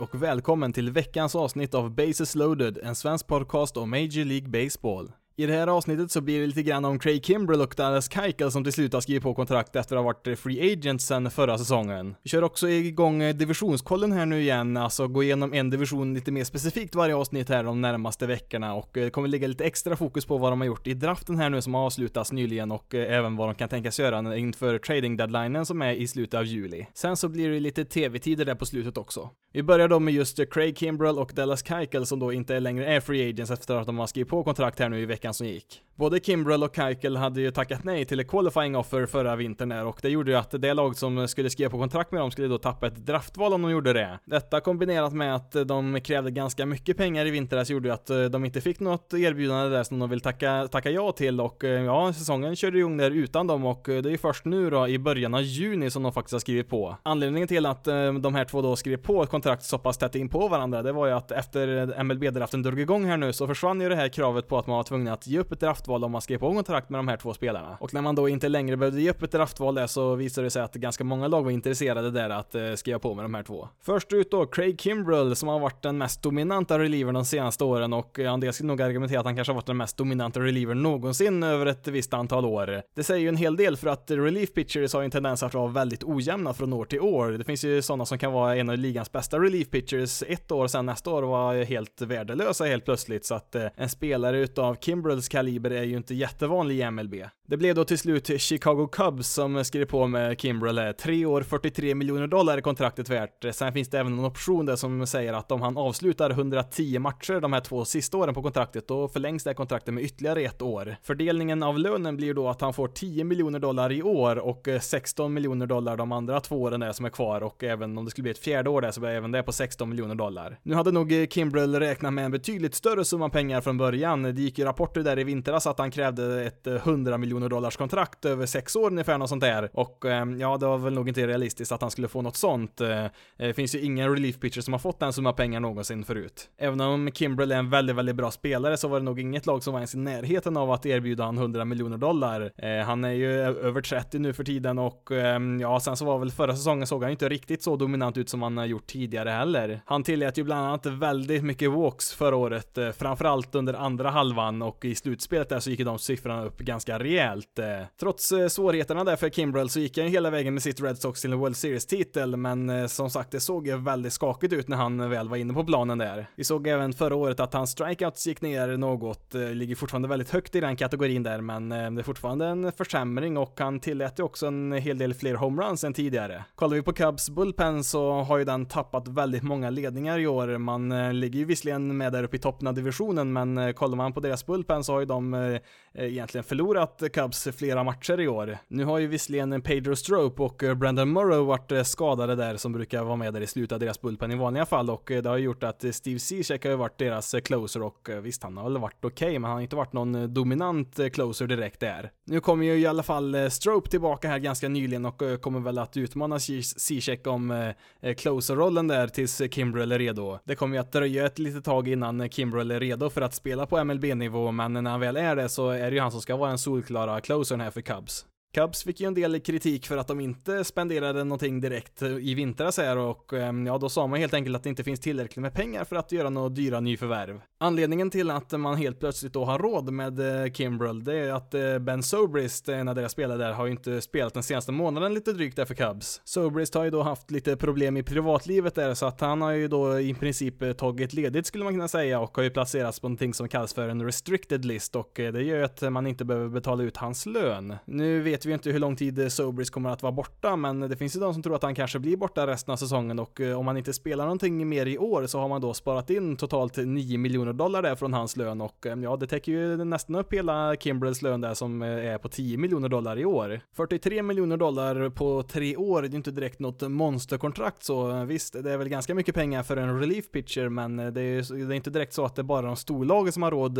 Och välkommen till veckans avsnitt av Bases loaded, en svensk podcast om Major League Baseball. I det här avsnittet så blir det lite grann om Craig Kimbrell och Dallas Keuchel som till slut har skrivit på kontrakt efter att ha varit free agent sen förra säsongen. Vi kör också igång eh, divisionskollen här nu igen, alltså gå igenom en division lite mer specifikt varje avsnitt här de närmaste veckorna och eh, det kommer ligga lite extra fokus på vad de har gjort i draften här nu som har avslutats nyligen och eh, även vad de kan tänkas göra inför trading deadlinen som är i slutet av juli. Sen så blir det lite tv-tider där på slutet också. Vi börjar då med just Craig Kimbrell och Dallas Keuchel som då inte längre är free agents efter att de har skrivit på kontrakt här nu i veckan som gick. Både Kimbrell och Keuchel hade ju tackat nej till ett qualifying offer förra vintern där och det gjorde ju att det lag som skulle skriva på kontrakt med dem skulle då tappa ett draftval om de gjorde det. Detta kombinerat med att de krävde ganska mycket pengar i vintras gjorde ju att eh, de inte fick något erbjudande där som de vill tacka, tacka ja till och eh, ja, säsongen körde igång där utan dem och eh, det är ju först nu då i början av juni som de faktiskt har skrivit på. Anledningen till att de här två då skrev på ett kontrakt så pass tätt in på varandra, det var ju att efter MLB-draften drog igång här nu så försvann ju det här kravet på att man var tvungen att ge upp ett draftval draftval om man skrev på kontrakt med de här två spelarna. Och när man då inte längre behövde ge upp ett draftval där så visade det sig att ganska många lag var intresserade där att eh, skriva på med de här två. Först ut då Craig Kimbrell som har varit den mest dominanta relievern de senaste åren och en del skulle nog argumentera att han kanske har varit den mest dominanta relievern någonsin över ett visst antal år. Det säger ju en hel del för att relief pitchers har ju en tendens att vara väldigt ojämna från år till år. Det finns ju sådana som kan vara en av ligans bästa relief pitchers ett år, och sen nästa år var helt värdelösa helt plötsligt, så att eh, en spelare utav Kimbrells kaliber är ju inte jättevanlig i MLB. Det blev då till slut Chicago Cubs som skrev på med Kimbrell, tre år 43 miljoner dollar är kontraktet värt. Sen finns det även en option där som säger att om han avslutar 110 matcher de här två sista åren på kontraktet, då förlängs det här kontraktet med ytterligare ett år. Fördelningen av lönen blir då att han får 10 miljoner dollar i år och eh, 16 miljoner dollar de andra två åren där som är kvar och även om det skulle bli ett fjärde år där så blir även det på 16 miljoner dollar. Nu hade nog eh, Kimbrell räknat med en betydligt större summa pengar från början. Det gick ju rapporter där i vintras att han krävde ett eh, 100 miljoner dollars kontrakt över sex år ungefär, något sånt där. Och eh, ja, det var väl nog inte realistiskt att han skulle få något sånt. Eh, eh, det finns ju ingen relief pitcher som har fått den summa pengar någonsin förut. Även om Kimbrell är en väldigt, väldigt bra spelare så var det nog inget lag som var ens i närheten av att erbjuda han 100 miljoner dollar. Han är ju över 30 nu för tiden och ehm, ja, sen så var väl förra säsongen såg han inte riktigt så dominant ut som han har gjort tidigare heller. Han tillät ju bland annat väldigt mycket walks förra året, framförallt under andra halvan och i slutspelet där så gick ju de siffrorna upp ganska rejält rejält. Eh, trots eh, svårigheterna där för Kimbrell så gick han ju hela vägen med sitt Red Sox till en World Series-titel, men eh, som sagt, det såg ju väldigt skakigt ut när han väl var inne på planen där. Vi såg även förra året att hans strikeouts gick ner något, ligger fortfarande väldigt högt i den kategorin där, men det är fortfarande en försämring och han tillät ju också en hel del fler homeruns än tidigare. Kollar vi på Cubs bullpen så har ju den tappat väldigt många ledningar i år. Man ligger ju visserligen med där uppe i toppen av divisionen, men kollar man på deras bullpen så har ju de egentligen förlorat Cubs flera matcher i år. Nu har ju visserligen Pedro Strope och eh, Brandon Murrow varit eh, skadade där som brukar vara med där i slutet av deras bullpen i vanliga fall och eh, det har ju gjort att Steve Zizek har ju varit deras closer och visst, han har väl varit okej, okay, men han har inte varit någon dominant closer direkt där. Nu kommer ju i alla fall Strope tillbaka här ganska nyligen och kommer väl att utmana Zizek om closer-rollen där tills Kimbrell är redo. Det kommer ju att dröja ett litet tag innan Kimbrell är redo för att spela på MLB-nivå, men när han väl är det så är det ju han som ska vara en solklar solklara closern här för Cubs. Cubs fick ju en del kritik för att de inte spenderade någonting direkt eh, i vintras här och ehm, ja, då sa man helt enkelt att det inte finns tillräckligt med pengar för att göra några dyra nyförvärv. Anledningen till att man helt plötsligt då har råd med eh, Kimbrel, det är att eh, Ben Sobrist, en av deras spelare där, har ju inte spelat den senaste månaden lite drygt där för Cubs. Sobrist har ju då haft lite problem i privatlivet där, så att han har ju då i princip tagit ledigt skulle man kunna säga och har ju placerats på någonting som kallas för en restricted list och det gör ju att man inte behöver betala ut hans lön. Nu vet vet vi inte hur lång tid eh, Sobris kommer att vara borta, men det finns ju de som tror att han kanske blir borta resten av säsongen och eh, om han inte spelar någonting mer i år så har man då sparat in totalt 9 miljoner dollar där från hans lön och eh, ja, det täcker ju nästan upp hela Kimbrels lön där som är på 10 miljoner dollar i år. 43 miljoner dollar på tre år, det är ju inte direkt något monsterkontrakt så visst, det är väl ganska mycket pengar för en relief pitcher, men det är, det är inte direkt så att det är bara de storlagen som har råd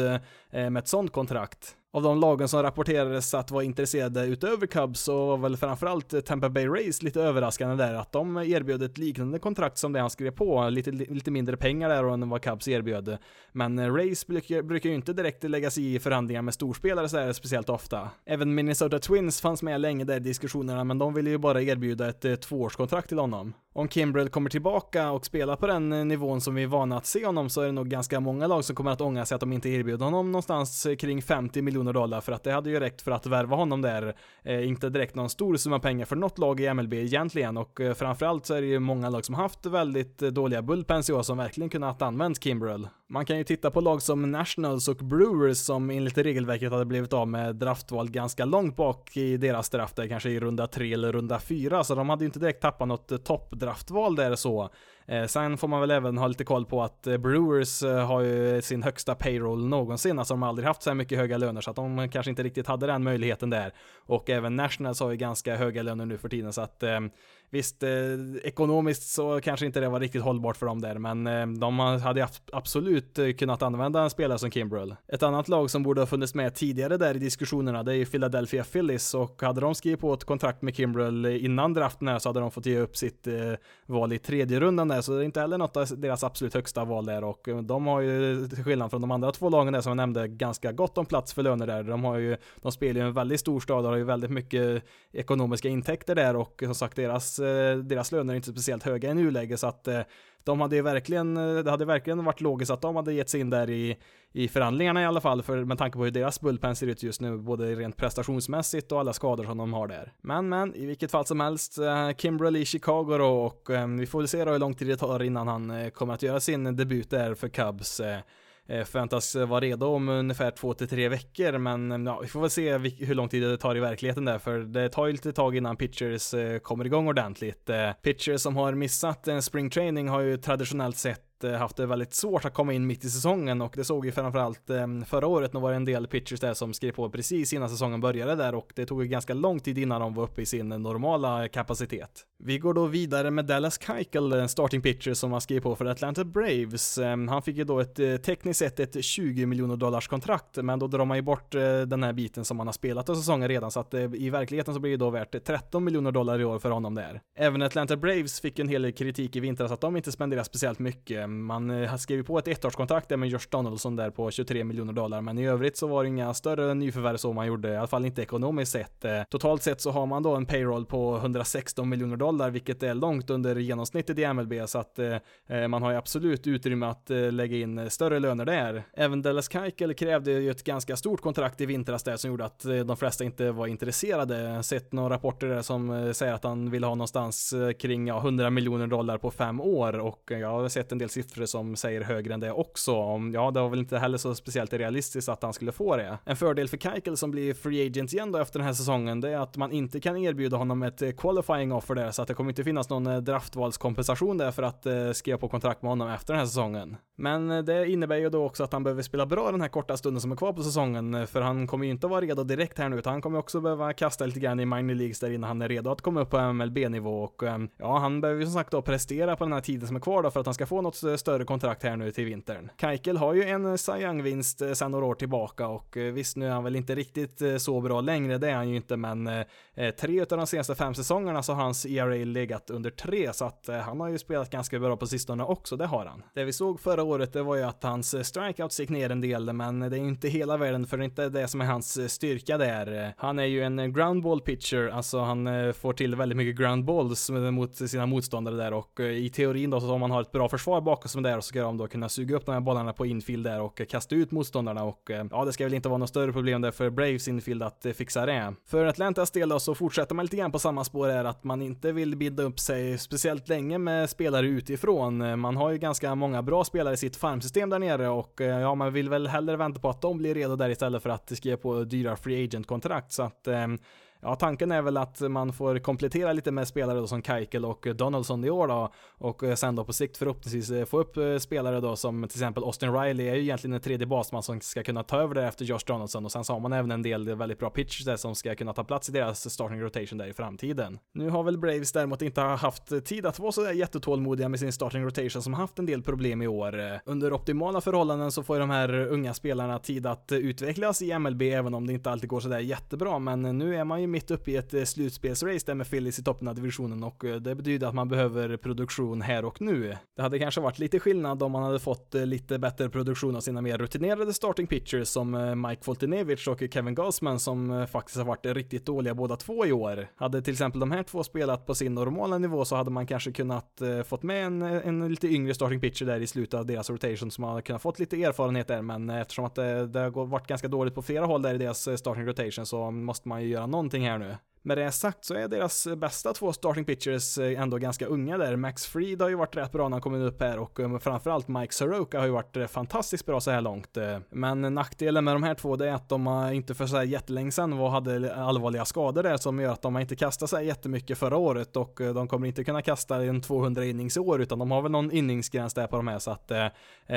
med ett sånt kontrakt av de lagen som rapporterades att vara intresserade utöver Cubs så var väl framförallt Tampa Bay Rays lite överraskande där att de erbjöd ett liknande kontrakt som det han skrev på, lite, lite mindre pengar där än vad Cubs erbjöd. Men Rays brukar, brukar ju inte direkt lägga sig i förhandlingar med storspelare så här speciellt ofta. Även Minnesota Twins fanns med länge där i diskussionerna men de ville ju bara erbjuda ett eh, tvåårskontrakt till honom. Om Kimbrell kommer tillbaka och spelar på den eh, nivån som vi är vana att se honom så är det nog ganska många lag som kommer att ångra sig att de inte erbjuder honom någonstans eh, kring 50 miljoner dollar för att det hade ju räckt för att värva honom där. Eh, inte direkt någon stor summa pengar för något lag i MLB egentligen och eh, framförallt så är det ju många lag som haft väldigt eh, dåliga bullpens i år som verkligen kunnat använt Kimbrell. Man kan ju titta på lag som Nationals och Brewers som enligt regelverket hade blivit av med draftval ganska långt bak i deras draft där, kanske i runda 3 eller runda 4, så de hade ju inte direkt tappat något eh, toppdraftval där så. Eh, sen får man väl även ha lite koll på att eh, Brewers eh, har ju sin högsta payroll någonsin, alltså de har aldrig haft så här mycket höga löner så att de kanske inte riktigt hade den möjligheten där. Och även Nationals har ju ganska höga löner nu för tiden så att Visst, eh, ekonomiskt så kanske inte det var riktigt hållbart för dem där, men eh, de hade absolut eh, kunnat använda en spelare som Kimbrell. Ett annat lag som borde ha funnits med tidigare där i diskussionerna, det är ju Philadelphia Phillies och hade de skrivit på ett kontrakt med Kimbrell eh, innan draften här så hade de fått ge upp sitt eh, val i tredje rundan där, så det är inte heller något av deras absolut högsta val där och eh, de har ju till skillnad från de andra två lagen där som jag nämnde ganska gott om plats för löner där. De har ju, de spelar ju en väldigt stor stad och har ju väldigt mycket ekonomiska intäkter där och som sagt deras Eh, deras löner är inte speciellt höga i nuläget så att eh, de hade verkligen, eh, det hade verkligen varit logiskt att de hade gett sig in där i, i förhandlingarna i alla fall, för med tanke på hur deras bullpen ser ut just nu, både rent prestationsmässigt och alla skador som de har där. Men, men, i vilket fall som helst, Kimbrel i Chicago då, och vi får väl se då hur lång tid det tar innan han kommer att göra sin debut där för Cubs. Eh, förväntas vara redo om ungefär två till tre veckor, men eh, ja, vi får väl se hur lång tid det tar i verkligheten där, för det tar ju lite tag innan pitchers eh, kommer igång ordentligt. Pitchers som har missat en spring training har ju traditionellt sett Eh, haft det väldigt svårt att komma in mitt i säsongen och det såg ju framförallt ehm, förra året, när var det en del pitchers där som skrev på precis innan säsongen började där och det tog ju ganska lång tid innan de var uppe i sin normala kapacitet. Vi går då vidare med Dallas Keuchel, en starting pitcher som har skrivit på för Atlanta Braves. Ehm, han fick ju då ett eh, tekniskt sett ett 20 miljoner dollars kontrakt, men då drar man ju bort eh, den här biten som han har spelat av säsongen redan, så att i verkligheten så blir det då värt 13 miljoner dollar i år för honom där. Även Atlanta Braves fick en hel del kritik i vintras att de inte spenderar speciellt mycket Eh, man eh, har skrivit på ett ettårskontrakt där med Josh Donaldson där på 23 miljoner dollar, men i övrigt så var det inga större nyförvärv som man gjorde, i alla fall inte ekonomiskt sett. Eh, totalt sett så har man då en payroll på 116 miljoner dollar, vilket är långt under genomsnittet i MLB, så att man har ju absolut utrymme att lägga in större löner där. Även Dallas Keuchel krävde ju ett ganska stort kontrakt i vintras där som gjorde att de flesta inte var intresserade. Sett några rapporter där som säger att han vill ha någonstans kring ja, 100 miljoner dollar på fem år och jag har sett en del siffror som säger högre än det också. Om, ja, det var väl inte heller så speciellt realistiskt att han skulle få det. En fördel för Keikel som blir free agent igen då efter den här säsongen, det är att man inte kan erbjuda honom ett eh, qualifying offer där, så att det kommer inte finnas någon eh, draftvalskompensation där för att eh, skriva på kontrakt med honom efter den här säsongen. Men eh, det innebär ju då också att han behöver spela bra den här korta stunden som är kvar på säsongen, för han kommer ju inte vara redo direkt här nu, utan han kommer också behöva kasta lite grann i minor leagues där innan han är redo att komma upp på MLB-nivå och ja, han behöver ju som sagt då prestera på den här tiden som är kvar då för att han ska få något Eh, större kontrakt här nu till vintern. Keikel har ju en eh, Cy Young-vinst eh, sedan några år tillbaka och visst, nu är han väl inte riktigt så bra längre, det är han ju inte, men tre av de senaste fem säsongerna så har hans ERA legat under tre, så att han har ju spelat ganska bra på sistone också, det har han. Det vi såg förra året, det var ju att hans strikeouts gick ner en del, men det är ju inte hela världen, för det är inte det som är hans styrka där. Han är ju en groundball pitcher, alltså han får till väldigt mycket groundballs mot sina motståndare där och i teorin då, så om man har ett bra försvar bakom sig där så ska de då kunna suga upp de här bollarna på infield där och kasta ut motståndarna och eh, ja, det ska väl inte vara något större problem där för Braves infield att eh, fixa det. För Atlantas del då så fortsätter man lite grann på samma spår är att man inte vill binda upp sig speciellt länge med spelare utifrån. Man har ju ganska många bra spelare i sitt farmsystem där nere och eh, ja, man vill väl hellre vänta på att de blir redo där istället för att skriva på dyra free agent kontrakt så att ja, tanken är väl att man får komplettera lite med spelare då som Keikel och Donaldson i år då och eh, sen då på sikt förhoppningsvis eh, få upp eh, spelare då som till exempel Austin Riley är ju egentligen en tredje basman som ska kunna ta över det efter Josh Donaldson och sen så har man även en del väldigt bra pitchers där som ska kunna ta plats i deras starting rotation där i framtiden. Nu har väl Braves däremot inte haft tid att vara sådär jättetålmodiga med sin starting rotation som haft en del problem i år. Under optimala förhållanden så får ju de här unga spelarna tid att utvecklas i MLB även om det inte alltid går sådär jättebra men nu är man ju mitt uppe i ett eh, slutspelsrace där med Phillies i toppen av divisionen och eh, det betyder att man behöver produktion här och nu. Det hade kanske varit lite skillnad om man hade fått eh, lite bättre produktion av sina mer rutinerade starting pitchers som Mike Foltynewicz och Kevin Gausman som faktiskt har varit riktigt dåliga båda två i år. Hade till exempel de här två spelat på sin normala nivå så hade man kanske kunnat fått med en, en lite yngre starting pitcher där i slutet av deras rotation som hade kunnat fått lite erfarenhet där men eftersom att det, det har varit ganska dåligt på flera håll där i deras starting rotation så måste man ju göra någonting här nu. Med det sagt så är deras bästa två starting pitchers eh, ändå ganska unga där. Max Fried har ju varit rätt bra när han kommit upp här och eh, framförallt Mike Soroka har ju varit eh, fantastiskt bra så här långt. Men nackdelen med de här två det är att de inte för så här jättelänge sedan var, hade allvarliga skador där som gör att de har inte kastat sig jättemycket förra året och de kommer inte kunna kasta en 200 innings i år utan de har väl någon inningsgräns där på de här så att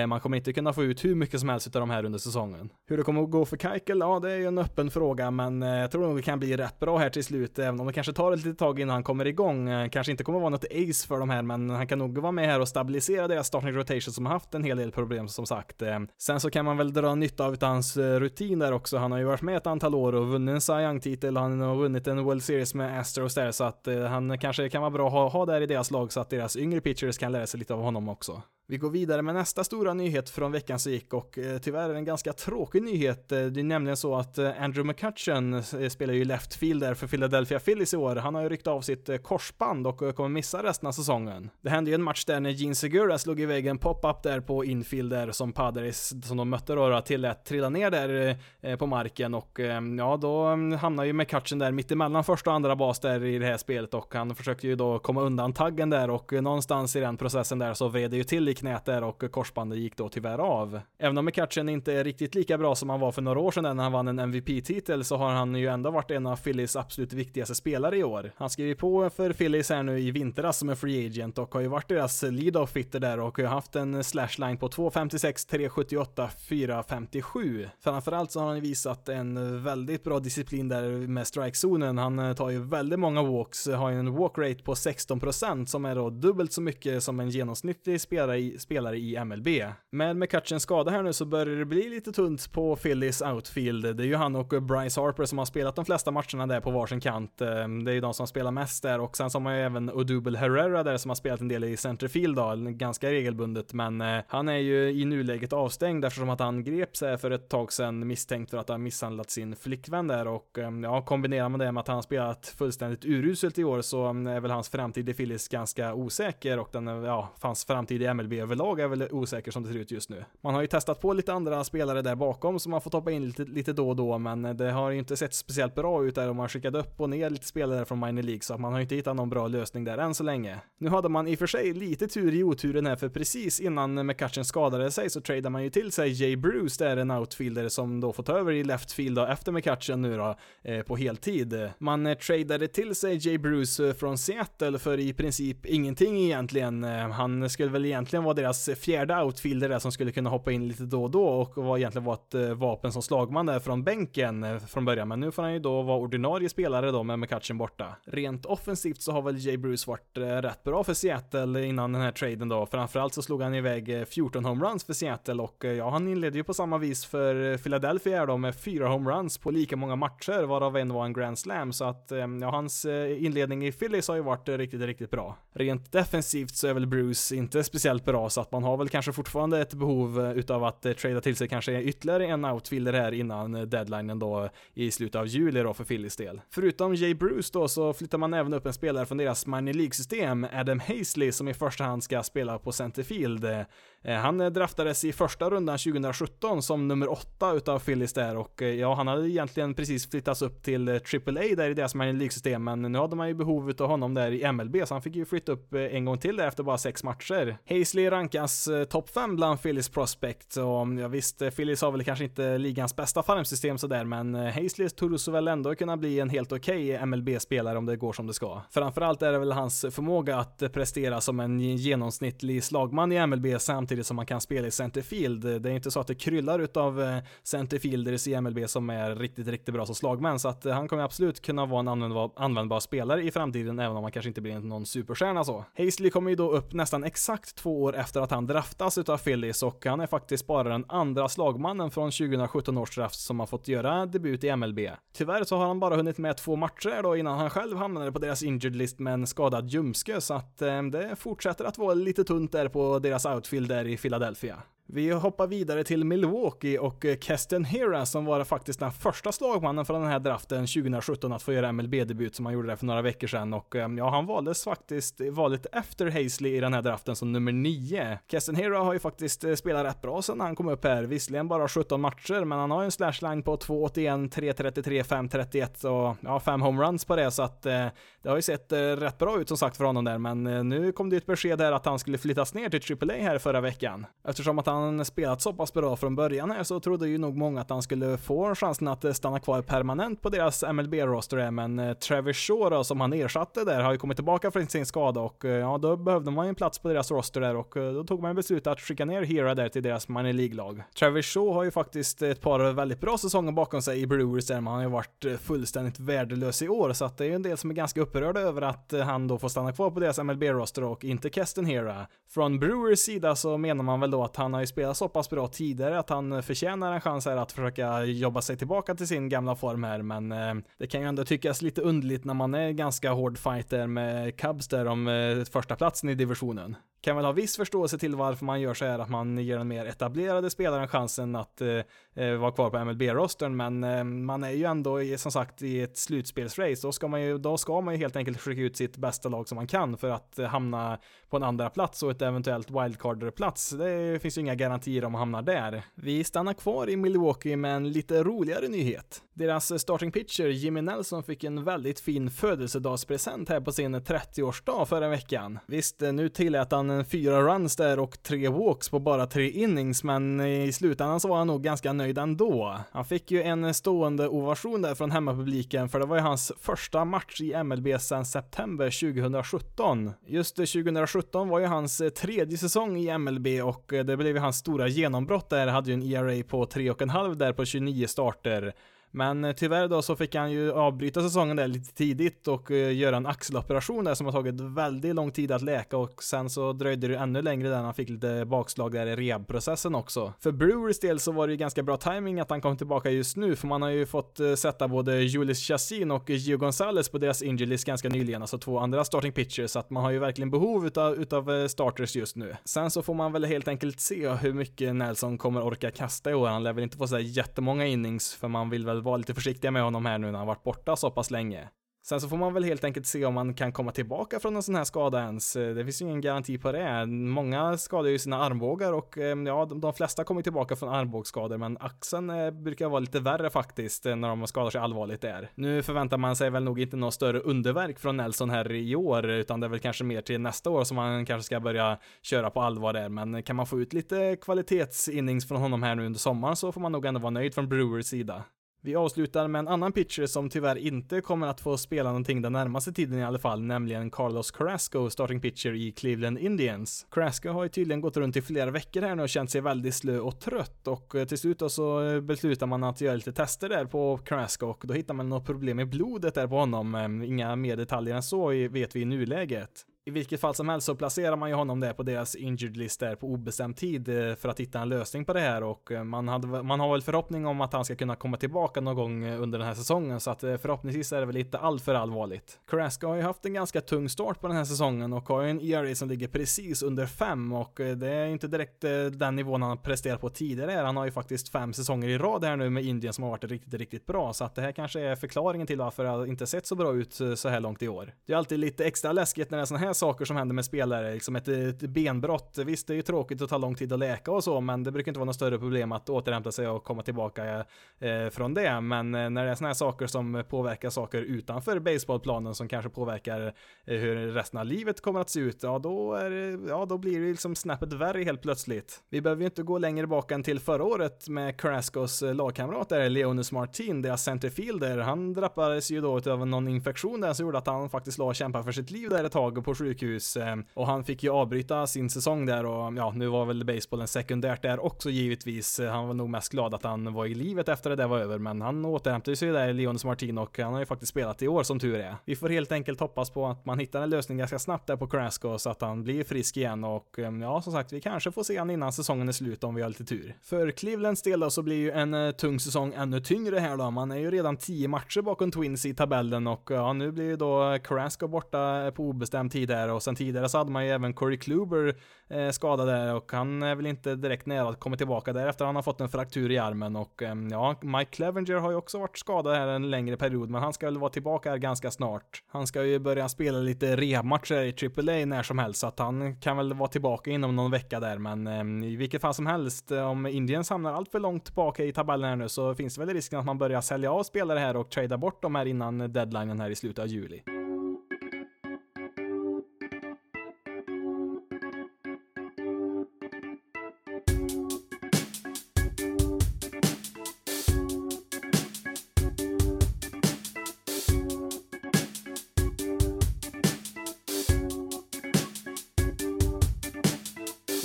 man kommer inte kunna få ut hur mycket som helst av de här under säsongen. Hur det kommer att gå för Keikel, ja det är ju en öppen fråga men jag tror nog det kan bli rätt bra här till slut, även om det kanske tar ett litet tag innan han kommer igång. Eh, kanske inte kommer vara något ace för de här, men han kan nog vara med här och stabilisera deras starting rotation som har haft en hel del problem som sagt. Eh, sen så kan man väl dra nytta av hans eh, rutin där också. Han har ju varit med ett antal år och vunnit en Cy Young-titel, han har vunnit en World Series med Astros där, så att han kanske kan vara bra att ha, ha där i deras lag så att deras yngre pitchers kan lära sig lite av honom också. Vi går vidare med nästa stora nyhet från veckan som gick och eh, tyvärr en ganska tråkig nyhet. Eh, det är nämligen så att eh, Andrew McCutcheon eh, spelar ju left field där för Philadelphia Phillies i år. Han har ju ryckt av sitt korsband och kommer missa resten av säsongen. Det hände ju en match där när Gene Segura slog iväg en pop-up där på infield där som Padres, som de mötte då, tillät trilla ner där på marken och ja, då mm, hamnar ju McCutcheon där mittemellan första och andra bas där i det här spelet och han försökte ju då komma undan taggen där och någonstans i den processen där så vred det ju till i knät där och korsbandet gick då tyvärr av. Även om McCutchen inte är riktigt lika bra som han var för några år sedan när han vann en MVP-titel så har han ju ändå varit en av Phillies absolut viktigaste spelare i år. Han skrev ju på för Phillies här nu i vintras som en free agent och har ju varit deras lead-off hitter där och har haft en slashline på 2.56, 3.78, 4.57. Framförallt så har han visat en väldigt bra disciplin där med strikezonen. Han eh, tar ju väldigt många walks, har ju en walk rate på 16% som är då dubbelt så mycket som en genomsnittlig spelare i, spelare i MLB. Med kutchens skada här nu så börjar det bli lite tunt på Phillies outfield. Det är ju han och Bryce Harper som har spelat de flesta matcherna där på varsin kant. Ehm, det är ju de som spelar mest där och sen så har man ju även Odubel Herrera där som har spelat en del i centerfield då, ganska regelbundet, men eh, han är ju i nuläget avstängd eftersom att han greps för ett tag sedan misstänkt för att ha misshandlat sin flickvän där och ehm, ja, kombinerar man det med att han har spelat fullständigt uruselt i år så ehm, är väl hans framtid i Phillies ganska osäker och den, eh, ja, hans framtid i MLB överlag är väl osäker som det ser ut just nu. Man har ju testat på lite andra spelare där bakom som man får toppa in lite, lite då och då, men det har ju inte sett speciellt bra ut där och man skickade upp och ner lite spelare från minor League så att man har inte hittat någon bra lösning där än så länge. Nu hade man i och för sig lite tur i oturen här för precis innan McCutchen skadade sig så tradade man ju till sig Jay Bruce där en outfielder som då får ta över i left field då, efter McCutchen nu då eh, på heltid. Man eh, tradade till sig Jay Bruce eh, från Seattle för i princip ingenting egentligen. Eh, han skulle väl egentligen var deras fjärde outfielder där som skulle kunna hoppa in lite då och då och var egentligen var ett eh, vapen som slagman där från bänken eh, från början. Men nu får han ju då vara ordinarie spelare då med McCutchen borta. Rent offensivt så har väl Jay Bruce varit eh, rätt bra för Seattle innan den här traden då. Framförallt så slog han iväg 14 homeruns för Seattle och ja, han inledde ju på samma vis för Philadelphia då med fyra homeruns på lika många matcher varav en var en grand slam så att ja, hans inledning i Phillies har ju varit riktigt, riktigt bra. Rent defensivt så är väl Bruce inte speciellt bra så att man har väl kanske fortfarande ett behov eh, utav att eh, trada till sig kanske ytterligare en outfielder här innan eh, deadlinen då i slutet av juli då för Phillies del. Förutom Jay Bruce då så flyttar man även upp en spelare från deras minor League-system, Adam Hazley, som i första hand ska spela på centerfield. Eh, Eh, han eh, draftades i första rundan 2017 som nummer åtta utav Phillies där och eh, ja, han hade egentligen precis flyttats upp till AAA där i deras minor League-system, men nu hade man ju behov utav honom där i MLB, så han fick ju flytta upp en gång till där efter bara sex matcher. Hazley rankas topp 5 bland Phillies prospect och mm, ja, visst, Phillies har väl kanske inte ligans bästa farmsystem sådär, men Hazley torde så väl ändå kunna bli en helt okej okay MLB-spelare om det går som det ska. Framförallt är det väl hans förmåga att prestera som en genomsnittlig slagman i MLB samtidigt som man kan spela i centerfield. Det är inte så att det kryllar utav eh, centerfielders i MLB som är riktigt, riktigt bra som slagmän, så att eh, han kommer absolut kunna vara en användbar, användbar spelare i framtiden, även om han kanske inte blir någon superstjärna så. Hazley kommer ju då upp nästan exakt två år efter att han draftas utav Phillies och han är faktiskt bara den andra slagmannen från 2017 års draft som har fått göra debut i MLB. Tyvärr så har han bara hunnit med två matcher då innan han själv hamnade på deras injured list med en skadad ljumske så att eh, det fortsätter att vara lite tunt där på deras outfield där i Philadelphia. Vi hoppar vidare till Milwaukee och eh, Kesten Hira som var faktiskt den första slagmannen från den här draften 2017 att få göra MLB-debut som han gjorde där för några veckor sedan. Och eh, ja, han valdes faktiskt valet efter Hazley i den här draften som nummer 9. Kesten Hira har ju faktiskt eh, spelat rätt bra sedan han kom upp här, visserligen bara 17 matcher, men han har ju en slashline på 2,81, 3,33, 5,31 och ja, 5 homeruns på det. Så att eh, det har ju sett rätt bra ut som sagt för honom där, men nu kom det ett besked här att han skulle flyttas ner till AAA här förra veckan. Eftersom att han han spelat så pass bra från början här så trodde ju nog många att han skulle få chansen att eh, stanna kvar permanent på deras MLB-roster men eh, Travis Shaw då, som han ersatte där har ju kommit tillbaka från sin skada och eh, ja, då behövde man ju en plats på deras roster där och eh, då tog man beslut att skicka ner Hera där till deras minor League-lag. Travis Shaw har ju faktiskt ett par väldigt bra säsonger bakom sig i Brewers där, men han har ju varit fullständigt värdelös i år så att det är ju en del som är ganska upprörda över att han då får stanna kvar på deras MLB-roster och inte Kesten Hera. Från Brewers sida så menar man väl då att han har ju spelat så pass bra tidigare att han förtjänar en chans här att försöka jobba sig tillbaka till sin gamla form här, men eh, det kan ju ändå tyckas lite underligt när man är ganska hård fighter med Cubs där om eh, första platsen i divisionen kan väl ha viss förståelse till varför man gör så här att man ger den mer etablerade spelaren chansen att eh, eh vara kvar på MLB-rostern, men eh, man är ju ändå i, som sagt i ett slutspelsrace, då ska man ju, då ska man ju helt enkelt skicka ut sitt bästa lag som man kan för att eh, hamna på en andra plats och ett eventuellt wildcard-plats. Det finns ju inga garantier om att hamna där. Vi stannar kvar i Milwaukee med en lite roligare nyhet. Deras eh, starting pitcher Jimmy Nelson fick en väldigt fin födelsedagspresent här på sin 30-årsdag förra veckan. Visst, eh, nu tillät han fyra runs där och tre walks på bara tre innings, men i slutändan så var han nog ganska nöjd ändå. Han fick ju en stående ovation där från hemmapubliken, för det var ju hans första match i MLB sedan september 2017. Just 2017 var ju hans tredje säsong i MLB och det blev ju hans stora genombrott där, hade ju en ERA på 3,5 där på 29 starter. Men eh, tyvärr då så fick han ju avbryta säsongen där lite tidigt och eh, göra en axeloperation där som har tagit väldigt lång tid att läka och sen så dröjde det ännu längre där han fick lite bakslag där i rehabprocessen också. För Brewers del så var det ju ganska bra timing att han kom tillbaka just nu för man har ju fått eh, sätta både Julius Chassin och Gio Gonzalez på deras injuries ganska nyligen, alltså två andra starting pitchers, så att man har ju verkligen behov utav, utav starters just nu. Sen så får man väl helt enkelt se hur mycket Nelson kommer orka kasta i år. Han lär väl inte få sådär jättemånga innings för man vill väl vara lite försiktiga med honom här nu när han varit borta så pass länge. Sen så får man väl helt enkelt se om man kan komma tillbaka från en sån här skada ens. Eh, det finns ju ingen garanti på det. Många skadar ju sina armbågar och eh, ja, de flesta kommer tillbaka från armbågsskador, men axeln eh, brukar vara lite värre faktiskt när de skadar sig allvarligt där. Nu förväntar man sig väl nog inte något större underverk från Nelson här i år, utan det är väl kanske mer till nästa år som man kanske ska börja köra på allvar där, men kan man få ut lite kvalitetsinnings från honom här nu under sommaren så får man nog ändå vara nöjd från Brewers sida. Vi avslutar med en annan pitcher som tyvärr inte kommer att få spela någonting den närmaste tiden i alla fall, nämligen Carlos Carrasco, starting pitcher i Cleveland Indians. Carrasco har ju tydligen gått runt i flera veckor här nu och känt sig väldigt slö och trött och eh, till slut då så eh, beslutar man att göra lite tester där på Carrasco och då hittar man något problem med blodet där på honom. Ehm, inga mer detaljer än så vet vi i nuläget. I vilket fall som helst så placerar man ju honom där på deras injured list där på obestämd tid eh, för att hitta en lösning på det här och eh, man, hade, man har väl förhoppning om att han ska kunna komma tillbaka någon gång eh, under den här säsongen så att förhoppningsvis är det väl inte alltför allvarligt. Carrasco har ju haft en ganska tung start på den här säsongen och har ju en ERA som ligger precis under 5 och det är inte direkt den nivån han presterat på tidigare. Han har ju faktiskt fem säsonger i rad här nu med Indien som har varit riktigt, riktigt bra så att det här kanske är förklaringen till varför det inte sett så bra ut så här långt i år. Det är alltid lite extra läskigt när det är sån här saker som händer med spelare, liksom ett, ett benbrott. Visst, det är ju tråkigt att ta lång tid att läka och så, men det brukar inte vara något större problem att återhämta sig och komma tillbaka eh, från det. Men eh, när det är sådana här saker som påverkar saker utanför baseballplanen som kanske påverkar eh, hur resten av livet kommer att se ut, ja då, är det, ja, då blir det liksom snäppet värre helt plötsligt. Vi behöver ju inte gå längre bak än till förra året med Carrascos lagkamrater, lagkamrat där, Leonis Martin, deras centerfielder. Han drabbades ju då av någon infektion där som gjorde att han faktiskt la och kämpade för sitt liv där ett tag på sjukhus. Eh, och han fick ju avbryta sin säsong där och ja, nu var väl basebollen sekundärt där också givetvis. Han var nog mest glad att han var i livet efter det där var över, men han återhämtade sig där, Leonis Martin, och han har ju faktiskt spelat i år som tur är. Vi får helt enkelt hoppas på att man hittar en lösning ganska snabbt där på Carrasco så att han blir frisk igen och eh, ja, som sagt, vi kanske får se han innan säsongen är slut om vi har lite tur. För Clevelands del då så blir ju en eh, tung säsong ännu tyngre här då. Man är ju redan 10 matcher bakom Twins i tabellen och ja, nu blir ju då Carrasco borta på obestämd tid där och sen tidigare så hade man ju även Corey Kluber eh, skadad där och han är väl inte direkt nära att komma tillbaka där efter han har fått en fraktur i armen och eh, ja, Mike Clevenger har ju också varit skadad här en längre period men han ska väl vara tillbaka här ganska snart. Han ska ju börja spela lite rehabmatcher i AAA när som helst så att han kan väl vara tillbaka inom någon vecka där men eh, i vilket fall som helst eh, om Indiens hamnar allt för långt tillbaka i tabellen här nu så finns det väl risken att man börjar sälja av spelare här och trada bort dem här innan deadlinen här i slutet av juli.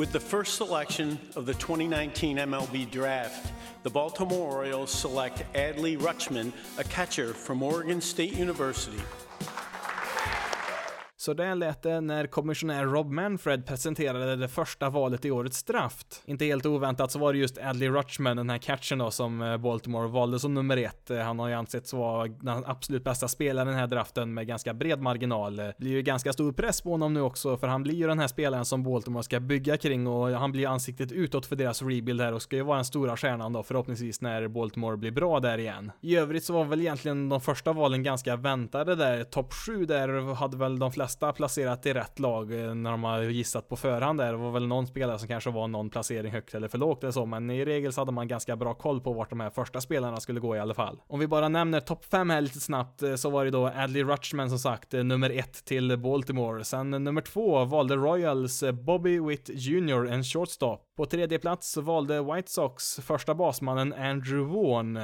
With the first selection of the 2019 MLB Draft, the Baltimore Orioles select Adley Rutschman, a catcher from Oregon State University. Så där lät det när kommissionär Rob Manfred presenterade det första valet i årets draft. Inte helt oväntat så var det just Adley Rutschman, den här catchen då, som eh, Baltimore valde som nummer ett. Eh, han har ju ansetts vara den absolut bästa spelaren i den här draften med ganska bred marginal. Det blir ju ganska stor press på honom nu också, för han blir ju den här spelaren som Baltimore ska bygga kring och han blir ansiktet utåt för deras rebuild här och ska ju vara den stora stjärnan då förhoppningsvis när Baltimore blir bra där igen. I övrigt så var väl egentligen de första valen ganska väntade där. Topp 7 där hade väl de flesta flesta placerat i rätt lag eh, när de har gissat på förhand där. Det var väl någon spelare som kanske var någon placering högt eller för lågt eller så, men i regel så hade man ganska bra koll på vart de här första spelarna skulle gå i alla fall. Om vi bara nämner topp 5 här lite snabbt eh, så var det då Adley Rutschman som sagt, eh, nummer 1 till Baltimore. Sen nummer 2 valde Royals Bobby Witt Jr, en shortstop. På tredje plats valde White Sox första basmannen Andrew Vaughn.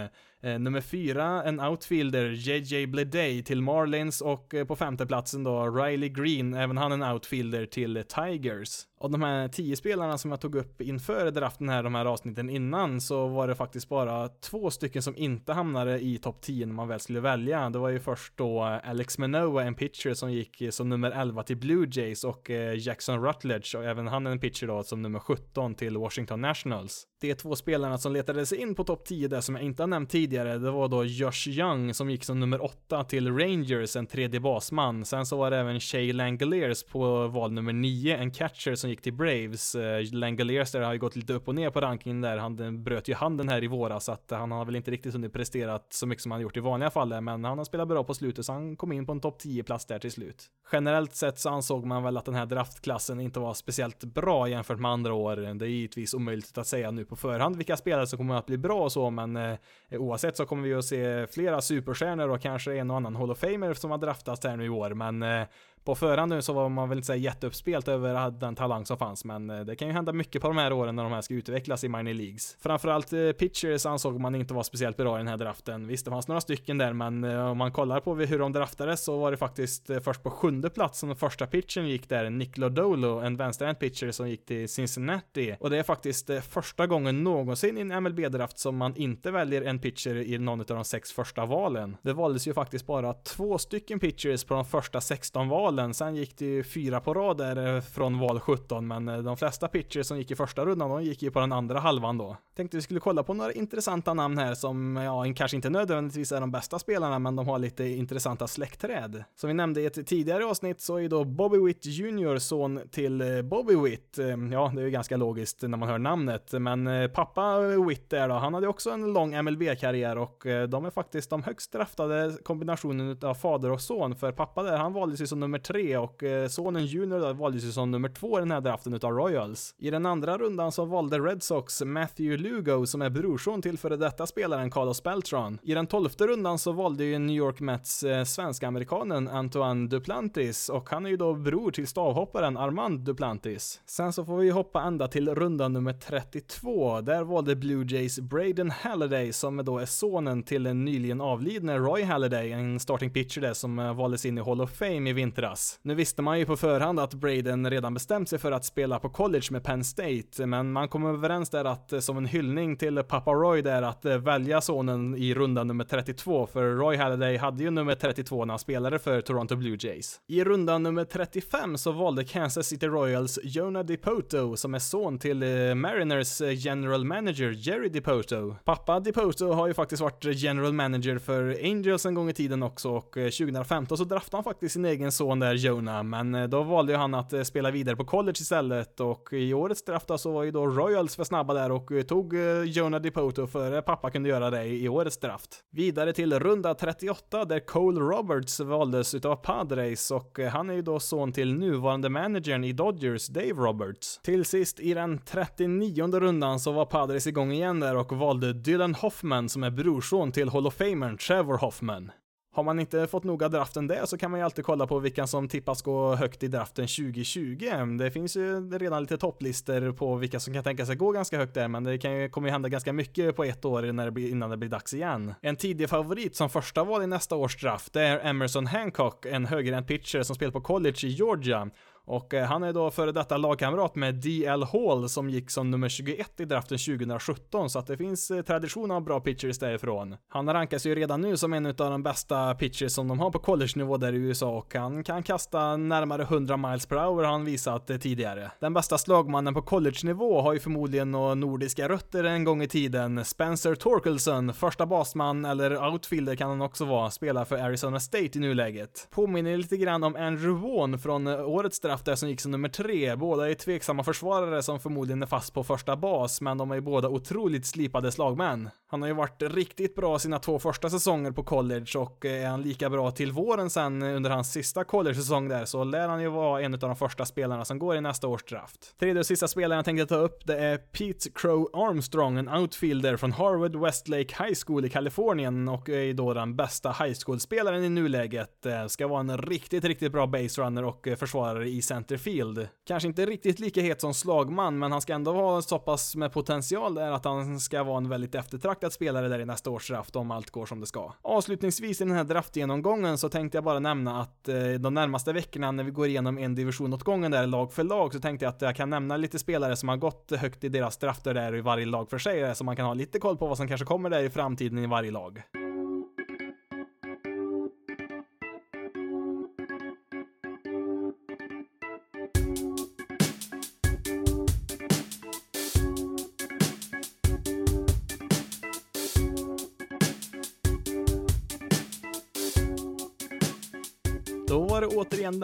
Eh, nummer fyra, en outfielder, JJ Bleday till Marlins och eh, på femteplatsen då Riley Green, även han en outfielder till Tigers. Av de här tio spelarna som jag tog upp inför draften här, de här avsnitten innan, så var det faktiskt bara två stycken som inte hamnade i topp 10 när man väl skulle välja. Det var ju först då eh, Alex Manoa, en pitcher som gick som nummer 11 till Blue Jays och eh, Jackson Rutledge och även han en pitcher då som nummer 17 till Washington Nationals. De två spelarna som letade sig in på topp 10 där som jag inte har nämnt tidigare, det var då Josh Young som gick som nummer 8 till Rangers, en tredje basman. Sen så var det även Shay Langoliers på val nummer 9, en catcher som gick till Braves. Eh, uh, Langoliers där har ju gått lite upp och ner på rankingen där. Han eh, bröt ju handen här i våras så att eh, han har väl inte riktigt hunnit presterat så mycket som han gjort i vanliga fall där men han har spelat bra på slutet så han kom in på en topp 10 plats där till slut. Generellt sett så ansåg man väl att den här draftklassen inte var speciellt bra jämfört med andra år. Det är givetvis omöjligt att säga nu på förhand vilka spelare som kommer att bli bra och så men eh, oavsett så kommer vi att se flera superstjärnor och kanske en och annan Hall of Famer som har draftats här nu i år men eh, på förhand nu så var man väl inte säga jätteuppspelt över den talang som fanns, men eh, det kan ju hända mycket på de här åren när de här ska utvecklas i minor leagues. Framförallt eh, pitchers ansåg man inte var speciellt bra i den här draften. Visst, det fanns några stycken där, men eh, om man kollar på hur de draftades så var det faktiskt först på sjunde plats som den första pitchen gick där, Nick Lodolo, en vänsterhänt pitcher som gick till Cincinnati. Och det är faktiskt första gången någonsin i en MLB-draft som man inte väljer en pitcher i någon av de sex första valen. Det valdes ju faktiskt bara två stycken pitchers på de första 16 valen valen. Sen gick det ju fyra på rad där eh, från val 17, men eh, de flesta pitchers som gick i första rundan, de gick ju på den andra halvan då. Tänkte vi skulle kolla på några intressanta namn här som, ja, kanske inte nödvändigtvis är de bästa spelarna, men de har lite intressanta släktträd. Som vi nämnde i ett tidigare avsnitt så är då Bobby Witt Jr. son till eh, Bobby Witt. Ja, det är ju ganska logiskt när man hör namnet, men pappa Witt där då, han hade också en lång MLB-karriär och de är faktiskt de högst draftade kombinationen av fader och son, för pappa där, han valdes ju som nummer tre och eh, sonen Junior valdes ju som nummer två i den här draften utav Royals. I den andra rundan så valde Red Sox Matthew Lugo som är brorson till före detta spelaren Carlos Beltran. I den tolfte rundan så valde ju New York Mets eh, svenska-amerikanen Antoine Duplantis och han är ju då bror till stavhopparen Armand Duplantis. Sen så får vi hoppa ända till runda nummer 32. Där valde Blue Jays Braden Halliday som då är sonen till den nyligen avlidne Roy Halliday, en starting pitcher där som eh, valdes in i Hall of Fame i vintras. Nu visste man ju på förhand att Braden redan bestämt sig för att spela på college med Penn State, men man kom överens där att eh, som en hyllning till pappa Roy där att eh, välja sonen i runda nummer 32, för Roy Halladay hade ju nummer 32 när han spelade för Toronto Blue Jays. I runda nummer 35 så valde Kansas City Royals Jonah DePoto som är son till eh, Mariners general manager Jerry DePoto. Pappa DePoto har ju faktiskt varit general manager för Angels en gång i tiden också och 2015 så draftade han faktiskt sin egen son där Jonah, men eh, då valde han att eh, spela vidare på college istället och i årets draft så var ju då Royals för snabba där och eh, tog Jonah DePoto före pappa kunde göra det i årets draft. Vidare till runda 38 där Cole Roberts valdes utav Padres och han är ju då son till nuvarande managern i Dodgers, Dave Roberts. Till sist i den 39 rundan så var Padres igång igen där och valde Dylan Hoffman som är brorson till Hall of Famern Trevor Hoffman. Har man inte fått nog av draften där så kan man ju alltid kolla på vilka som tippas gå högt i draften 2020. Det finns ju redan lite topplistor på vilka som kan tänka sig gå ganska högt där, men det kan ju, kommer ju hända ganska mycket på ett år när det blir, innan det blir dags igen. En tidig favorit som första val i nästa års draft, det är Emerson Hancock, en högerhänt pitcher som spelar på college i Georgia. Och eh, han är då före detta lagkamrat med DL Hall som gick som nummer 21 i draften 2017, så att det finns eh, tradition av bra pitchers därifrån. Han rankas ju redan nu som en av de bästa pitchers som de har på college-nivå där i USA och han kan kasta närmare 100 miles per hour har han visat eh, tidigare. Den bästa slagmannen på college-nivå har ju förmodligen några nordiska rötter en gång i tiden. Spencer Torkelson, första basman eller outfielder kan han också vara, spelar för Arizona State i nuläget. Påminner lite grann om Andrew Vaughn från årets draft draft som gick som nummer tre. Båda är tveksamma försvarare som förmodligen är fast på första bas, men de är båda otroligt slipade slagmän. Han har ju varit riktigt bra sina två första säsonger på college och eh, är han lika bra till våren sen under hans sista college-säsong där så lär han ju vara en av de första spelarna som går i nästa års draft. Tredje och sista spelaren jag tänkte ta upp det är Pete Crow Armstrong, en outfielder från Harvard Westlake High School i Kalifornien och är då den bästa high school-spelaren i nuläget. Eh, ska vara en riktigt, riktigt bra base runner och eh, försvarare i centerfield. Kanske inte riktigt lika het som slagman, men han ska ändå ha så pass med potential där att han ska vara en väldigt eftertraktad spelare där i nästa års draft om allt går som det ska. Avslutningsvis i den här draftgenomgången så tänkte jag bara nämna att eh, de närmaste veckorna när vi går igenom en division åt gången där lag för lag så tänkte jag att jag kan nämna lite spelare som har gått högt i deras drafter där i varje lag för sig eh, så man kan ha lite koll på vad som kanske kommer där i framtiden i varje lag.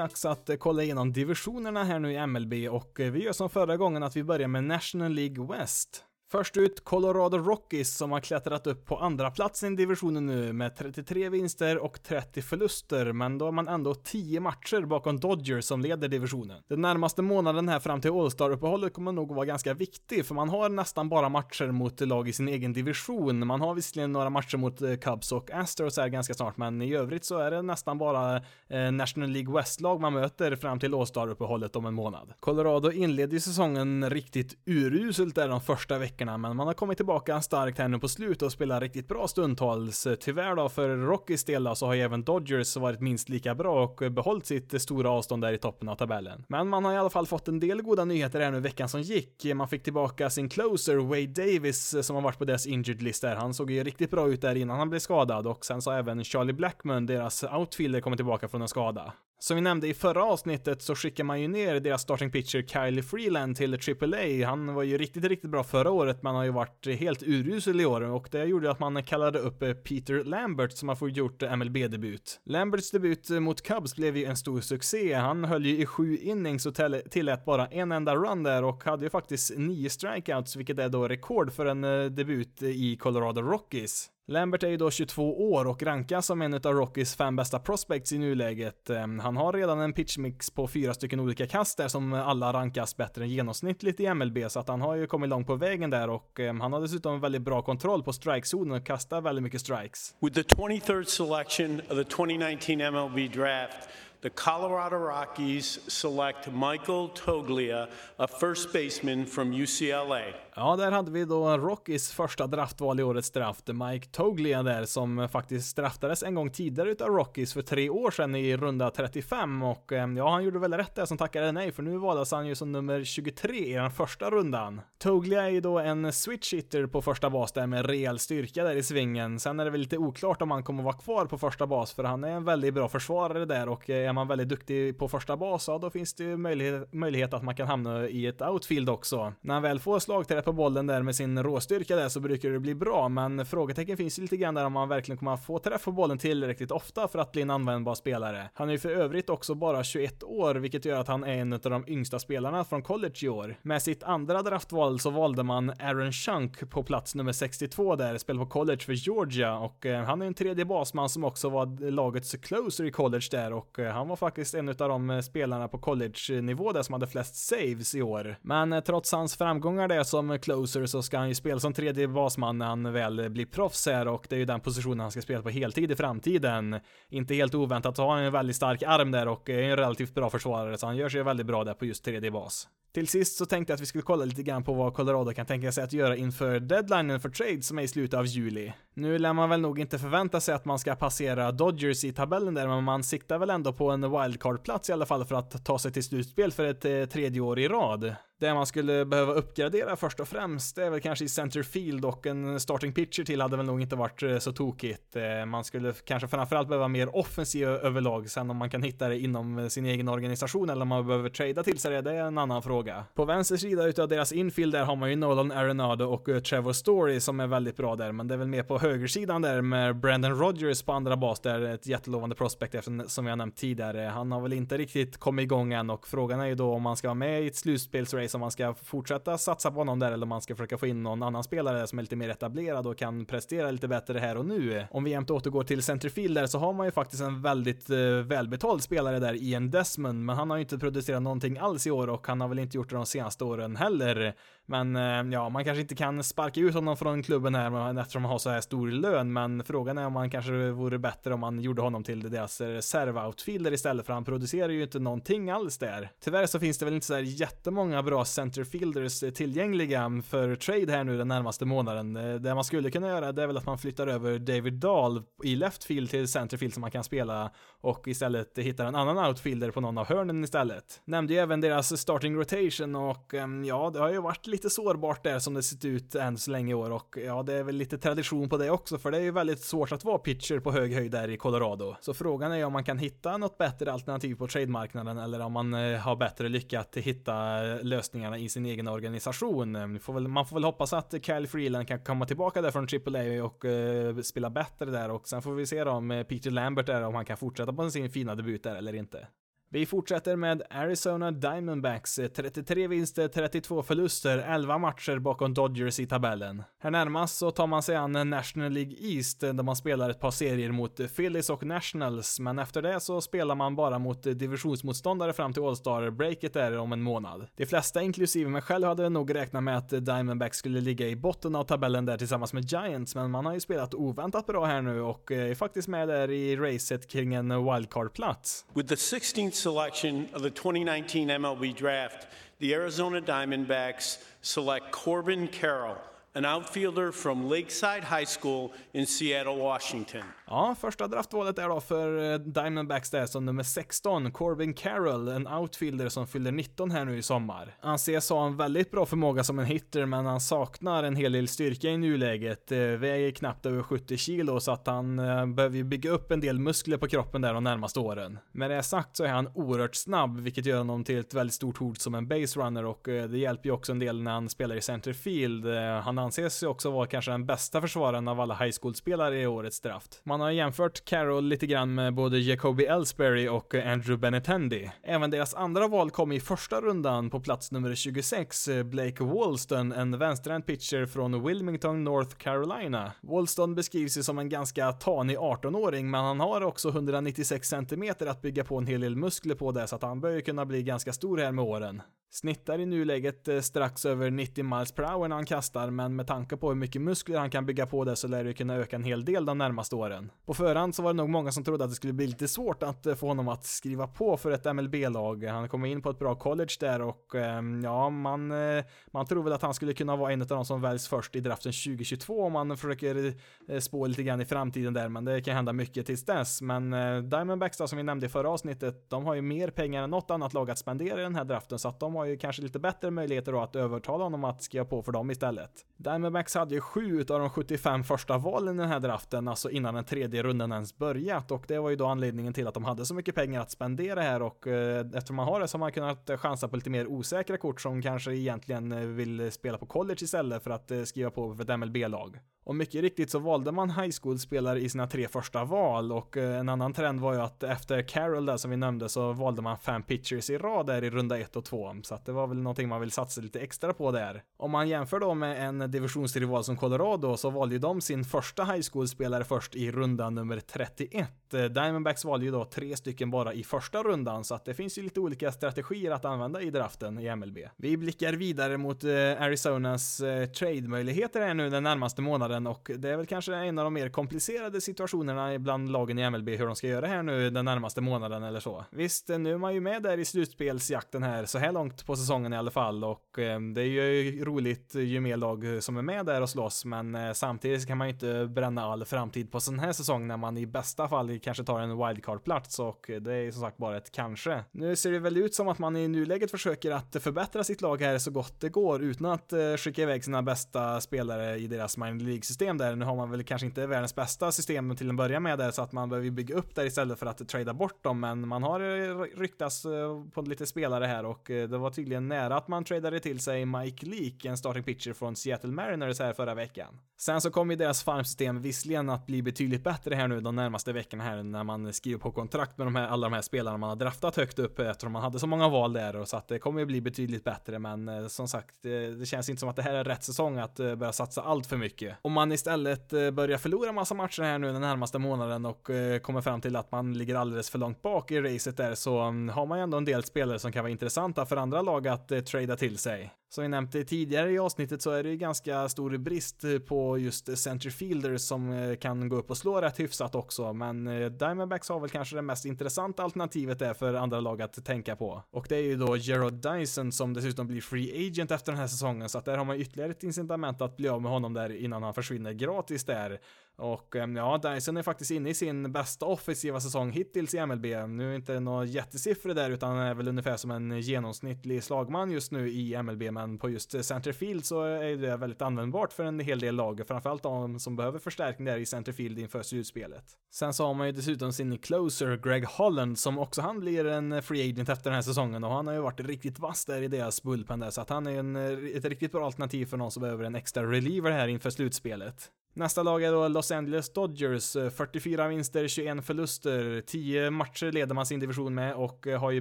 Dags att eh, kolla igenom divisionerna här nu i MLB och eh, vi gör som förra gången att vi börjar med National League West. Först ut Colorado Rockies som har klättrat upp på andra platsen i divisionen nu med 33 vinster och 30 förluster, men då har man ändå 10 matcher bakom Dodgers som leder divisionen. Den närmaste månaden här fram till All-Star-uppehållet kommer nog vara ganska viktig, för man har nästan bara matcher mot lag i sin egen division. Man har visserligen några matcher mot eh, Cubs och Astros här ganska snart, men i övrigt så är det nästan bara eh, National League West-lag man möter fram till All-Star-uppehållet om en månad. Colorado inledde ju säsongen riktigt uruselt där de första veckorna veckorna, men man har kommit tillbaka starkt här nu på slutet och spelar riktigt bra stundtals. Tyvärr då för Rockys del då, så har ju även Dodgers varit minst lika bra och behållit sitt stora avstånd där i toppen av tabellen. Men man har i alla fall fått en del goda nyheter här nu veckan som gick. Man fick tillbaka sin closer Wade Davis som har varit på deras injured list där. Han såg ju riktigt bra ut där innan han blev skadad och sen så har även Charlie Blackman, deras outfielder, kommit tillbaka från en skada. Som vi nämnde i förra avsnittet så skickar man ju ner deras starting pitcher Kylie Freeland till AAA. Han var ju riktigt, riktigt bra förra året, men har ju varit helt urusel i år och det gjorde att man kallade upp eh, Peter Lambert som har fått gjort MLB-debut. Lamberts debut mot Cubs blev ju en stor succé. Han höll ju i sju innings och tillät bara en enda run där och hade ju faktiskt nio strikeouts, vilket är då rekord för en eh, debut i Colorado Rockies. Lambert är ju då 22 år och rankas som en av Rockys fem bästa prospects i nuläget. Eh, han har redan en pitchmix på fyra stycken olika kast där som alla rankas bättre än genomsnittligt i MLB, så att han har ju kommit långt på vägen där och eh, han har dessutom väldigt bra kontroll på strikezonen och kastar väldigt mycket strikes. With the 23rd selection of the 2019 MLB draft, the Colorado Rockies select Michael Toglia, a first baseman from UCLA. Ja, där hade vi då Rockies första draftval i årets draft, Mike Toglia där, som faktiskt draftades en gång tidigare utav Rockies för tre år sedan i runda 35 och eh, ja, han gjorde väl rätt där som tackade nej, för nu valdes han ju som nummer 23 i den första rundan. Toglia är ju då en switch hitter på första bas där med rejäl styrka där i svingen. Sen är det väl lite oklart om han kommer vara kvar på första bas, för han är en väldigt bra försvarare där och eh, är man väldigt duktig på första bas, ja, då finns det ju möjlighet, möjlighet att man kan hamna i ett outfield också. När han väl får slagträ på bollen där med sin råstyrka där så brukar det bli bra, men frågetecken finns ju lite grann där om han verkligen kommer att få träff på bollen tillräckligt ofta för att bli en användbar spelare. Han är ju för övrigt också bara 21 år, vilket gör att han är en av de yngsta spelarna från college i år. Med sitt andra draftval så valde man Aaron Shunk på plats nummer 62 där, spelar på college för Georgia och eh, han är en tredje basman som också var lagets closer i college där och eh, han var faktiskt en av de eh, spelarna på college-nivå där som hade flest saves i år. Men eh, trots hans framgångar där som closer så ska han ju spela som tredje basman när han väl eh, blir proffs här och det är ju den positionen han ska spela på heltid i framtiden. Inte helt oväntat så har han en väldigt stark arm där och är en relativt bra försvarare så han gör sig väldigt bra där på just tredje bas. Till sist så tänkte jag att vi skulle kolla lite grann på vad Colorado kan tänka sig att göra inför deadlinen för trade som är i slutet av juli. Nu lär man väl nog inte förvänta sig att man ska passera Dodgers i tabellen där, men man siktar väl ändå på en wildcard-plats i alla fall för att ta sig till slutspel för ett eh, tredje år i rad. Det man skulle behöva uppgradera först och främst, det är väl kanske i centerfield och en starting pitcher till hade väl nog inte varit eh, så tokigt. Eh, man skulle kanske framförallt behöva mer offensiv överlag, sen om man kan hitta det inom eh, sin egen organisation eller om man behöver trada till sig det, det är en annan fråga. På vänster sida utav deras infield där har man ju Nolan Arenado och Trevor Story som är väldigt bra där, men det är väl mer på högersidan där med Brandon Rogers på andra bas där, ett jättelovande prospect som jag nämnt tidigare. Han har väl inte riktigt kommit igång än och frågan är ju då om man ska vara med i ett slutspelsrace om man ska fortsätta satsa på honom där eller om man ska försöka få in någon annan spelare som är lite mer etablerad och kan prestera lite bättre här och nu. Om vi jämt återgår till centerfield där så har man ju faktiskt en väldigt eh, välbetald spelare där, Ian Desmond, men han har ju inte producerat någonting alls i år och han har väl inte gjort det de senaste åren heller. Men eh, ja, man kanske inte kan sparka ut honom från klubben här eftersom han har så här stor lön, men frågan är om man kanske vore bättre om man gjorde honom till deras eh, reservoutfielder istället, för han producerar ju inte någonting alls där. Tyvärr så finns det väl inte så här jättemånga bra centerfielders eh, tillgängliga för trade här nu den närmaste månaden. Det man skulle kunna göra det är väl att man flyttar över David Dahl i leftfield till centerfield som man kan spela och istället hittar en annan outfielder på någon av hörnen istället. Nämnde ju även deras starting rotation och ehm, ja, det har ju varit lite sårbart där som det sett ut än så länge i år och ja, det är väl lite tradition på det också för det är ju väldigt svårt att vara pitcher på hög höjd där i Colorado. Så frågan är om man kan hitta något bättre alternativ på trademarknaden eller om man eh, har bättre lycka att hitta eh, lösningarna i sin egen organisation. Ehm, får väl, man får väl hoppas att Kyle Freeland kan komma tillbaka där från AAA och uh, spela bättre där och sen får vi se då om Peter Lambert är om han kan fortsätta på sin fina debut där eller inte. Vi fortsätter med Arizona Diamondbacks, eh, 33 vinster, 32 förluster, 11 matcher bakom Dodgers i tabellen. Här närmast så tar man sig an National League East eh, där man spelar ett par serier mot Phillies och Nationals, men efter det så spelar man bara mot eh, divisionsmotståndare fram till All-Star-breaket där om en månad. De flesta, inklusive mig själv, hade nog räknat med att Diamondbacks skulle ligga i botten av tabellen där tillsammans med Giants, men man har ju spelat oväntat bra här nu och är faktiskt med där i racet kring en wildcard-plats. With the 16th selection of the 2019 MLB draft, the Arizona Diamondbacks select Corbin Carroll, an outfielder from Lakeside High School in Seattle, Washington. Ja, första draftvalet är då för eh, Diamondbacks där som nummer 16, Corbin Carroll, en outfielder som fyller 19 här nu i sommar. Han ses ha en väldigt bra förmåga som en hitter, men han saknar en hel del styrka i nuläget. Eh, väger knappt över 70 kilo, så att han eh, behöver ju bygga upp en del muskler på kroppen där de närmaste åren. Med det sagt så är han oerhört snabb, vilket gör honom till ett väldigt stort hot som en base runner och det hjälper ju också en del när han spelar i centerfield. Han anses ju också vara kanske den bästa försvararen av alla high school-spelare i årets draft. Man har jämfört Carroll lite grann med både Jacoby Ellsbury och Andrew Benetendi. Även deras andra val kom i första rundan på plats nummer 26, Blake Walston, en vänsterhänt pitcher från Wilmington, North Carolina. Walston beskrivs ju som en ganska tanig 18-åring, men han har också 196 cm att bygga på en hel del muskler på det, så att han bör ju kunna bli ganska stor här med åren. Snittar i nuläget eh, strax över 90 miles per hour när han kastar, men med tanke på hur mycket muskler han kan bygga på det så lär det kunna öka en hel del de närmaste åren. På förhand så var det nog många som trodde att det skulle bli lite svårt att eh, få honom att skriva på för ett MLB-lag. Han kom in på ett bra college där och ehm, ja, man, eh, man tror väl att han skulle kunna vara en av de som väljs först i draften 2022 om man försöker spå lite grann i framtiden där, men det kan hända mycket tills dess. Men Diamondbacks då, som vi nämnde i förra avsnittet, de har ju mer pengar än något annat lag att spendera i den här draften, så att de har ju kanske lite bättre möjligheter då att övertala honom att skriva på för dem istället. Diamondbacks hade ju sju av de 75 första valen i den här draften, alltså innan den tredje rundan ens börjat och det var ju då anledningen till att de hade så mycket pengar att spendera här och eh, eftersom man har det så har man kunnat chansa på lite mer osäkra kort som kanske egentligen eh, vill spela på college istället för att eh, skriva på för ett MLB-lag. Och mycket riktigt så valde man high school-spelare i sina tre första val och eh, en annan trend var ju att efter Carroll där som vi nämnde så valde man fem pitchers i rad där i runda 1 och 2 så att det var väl någonting man vill satsa lite extra på där. Om man jämför då med en divisionsrival som Colorado så valde ju de sin första high school-spelare först i runda nummer 31. Eh, Diamondbacks valde ju då tre stycken bara i första rundan så att det finns ju lite olika strategier att använda i draften i MLB. Vi blickar vidare mot eh, Arizonas trade-möjligheter här nu den närmaste månaden sommaren och det är väl kanske en av de mer komplicerade situationerna bland lagen i MLB hur de ska göra här nu den närmaste månaden eller så. Visst, eh, nu är man ju med där i slutspelsjakten här så här långt på säsongen i alla fall och eh, det är ju roligt ju mer lag som är med där och slåss men eh, samtidigt kan man ju inte bränna all framtid på sån här säsong när man i bästa fall kanske tar en wildcard-plats och det är som sagt bara ett kanske. Nu ser det väl ut som att man i nuläget försöker att förbättra sitt lag här så gott det går utan att eh, skicka iväg sina bästa spelare i deras minor League system där. Nu har man väl kanske inte världens bästa system till en början med där så att man behöver bygga upp där istället för att trada bort dem. Men man har eh, ryktats eh, på lite spelare här och eh, det var tydligen nära att man tradade till sig Mike Leake, en starting pitcher från Seattle Mariners här förra veckan. Sen så kommer ju deras farmsystem visserligen att bli betydligt bättre här nu de närmaste veckorna här när man skriver på kontrakt med de här, alla de här spelarna man har draftat högt upp eftersom man hade så många val där och så att det kommer ju bli betydligt bättre men som sagt det, det känns inte som att det här är rätt säsong att börja satsa allt för mycket. Om man istället eh, börjar förlora massa matcher här nu den närmaste månaden och eh, kommer fram till att man ligger alldeles för långt bak i racet där så mm, har man ju ändå en del spelare som kan vara intressanta för andra lag att eh, trada till sig. Som vi nämnt tidigare i avsnittet så är det ju ganska stor brist eh, på just centerfielders som eh, kan gå upp och slå rätt hyfsat också, men eh, Diamondbacks har väl kanske det mest intressanta alternativet där för andra lag att tänka på. Och det är ju då Gerard Dyson som dessutom blir free agent efter den här säsongen, så att där har man ytterligare ett incitament att bli av med honom där innan han försvinner gratis där. Och ehm, ja, Dyson är faktiskt inne i sin bästa offensiva säsong hittills i MLB. Nu är inte några jättesiffror där utan han är väl ungefär som en genomsnittlig slagman just nu i MLB men på just centerfield så är det väldigt användbart för en hel del lag, framförallt de som behöver förstärkning där i centerfield inför slutspelet. Sen så har man ju dessutom sin closer Greg Holland som också han blir en free agent efter den här säsongen och han har ju varit riktigt vass där i deras bullpen där så att han är en, ett riktigt bra alternativ för någon som behöver en extra reliever här inför slutspelet. Nästa lag är då Los Angeles Dodgers, eh, 44 vinster, 21 förluster, 10 matcher leder man sin division med och eh, har ju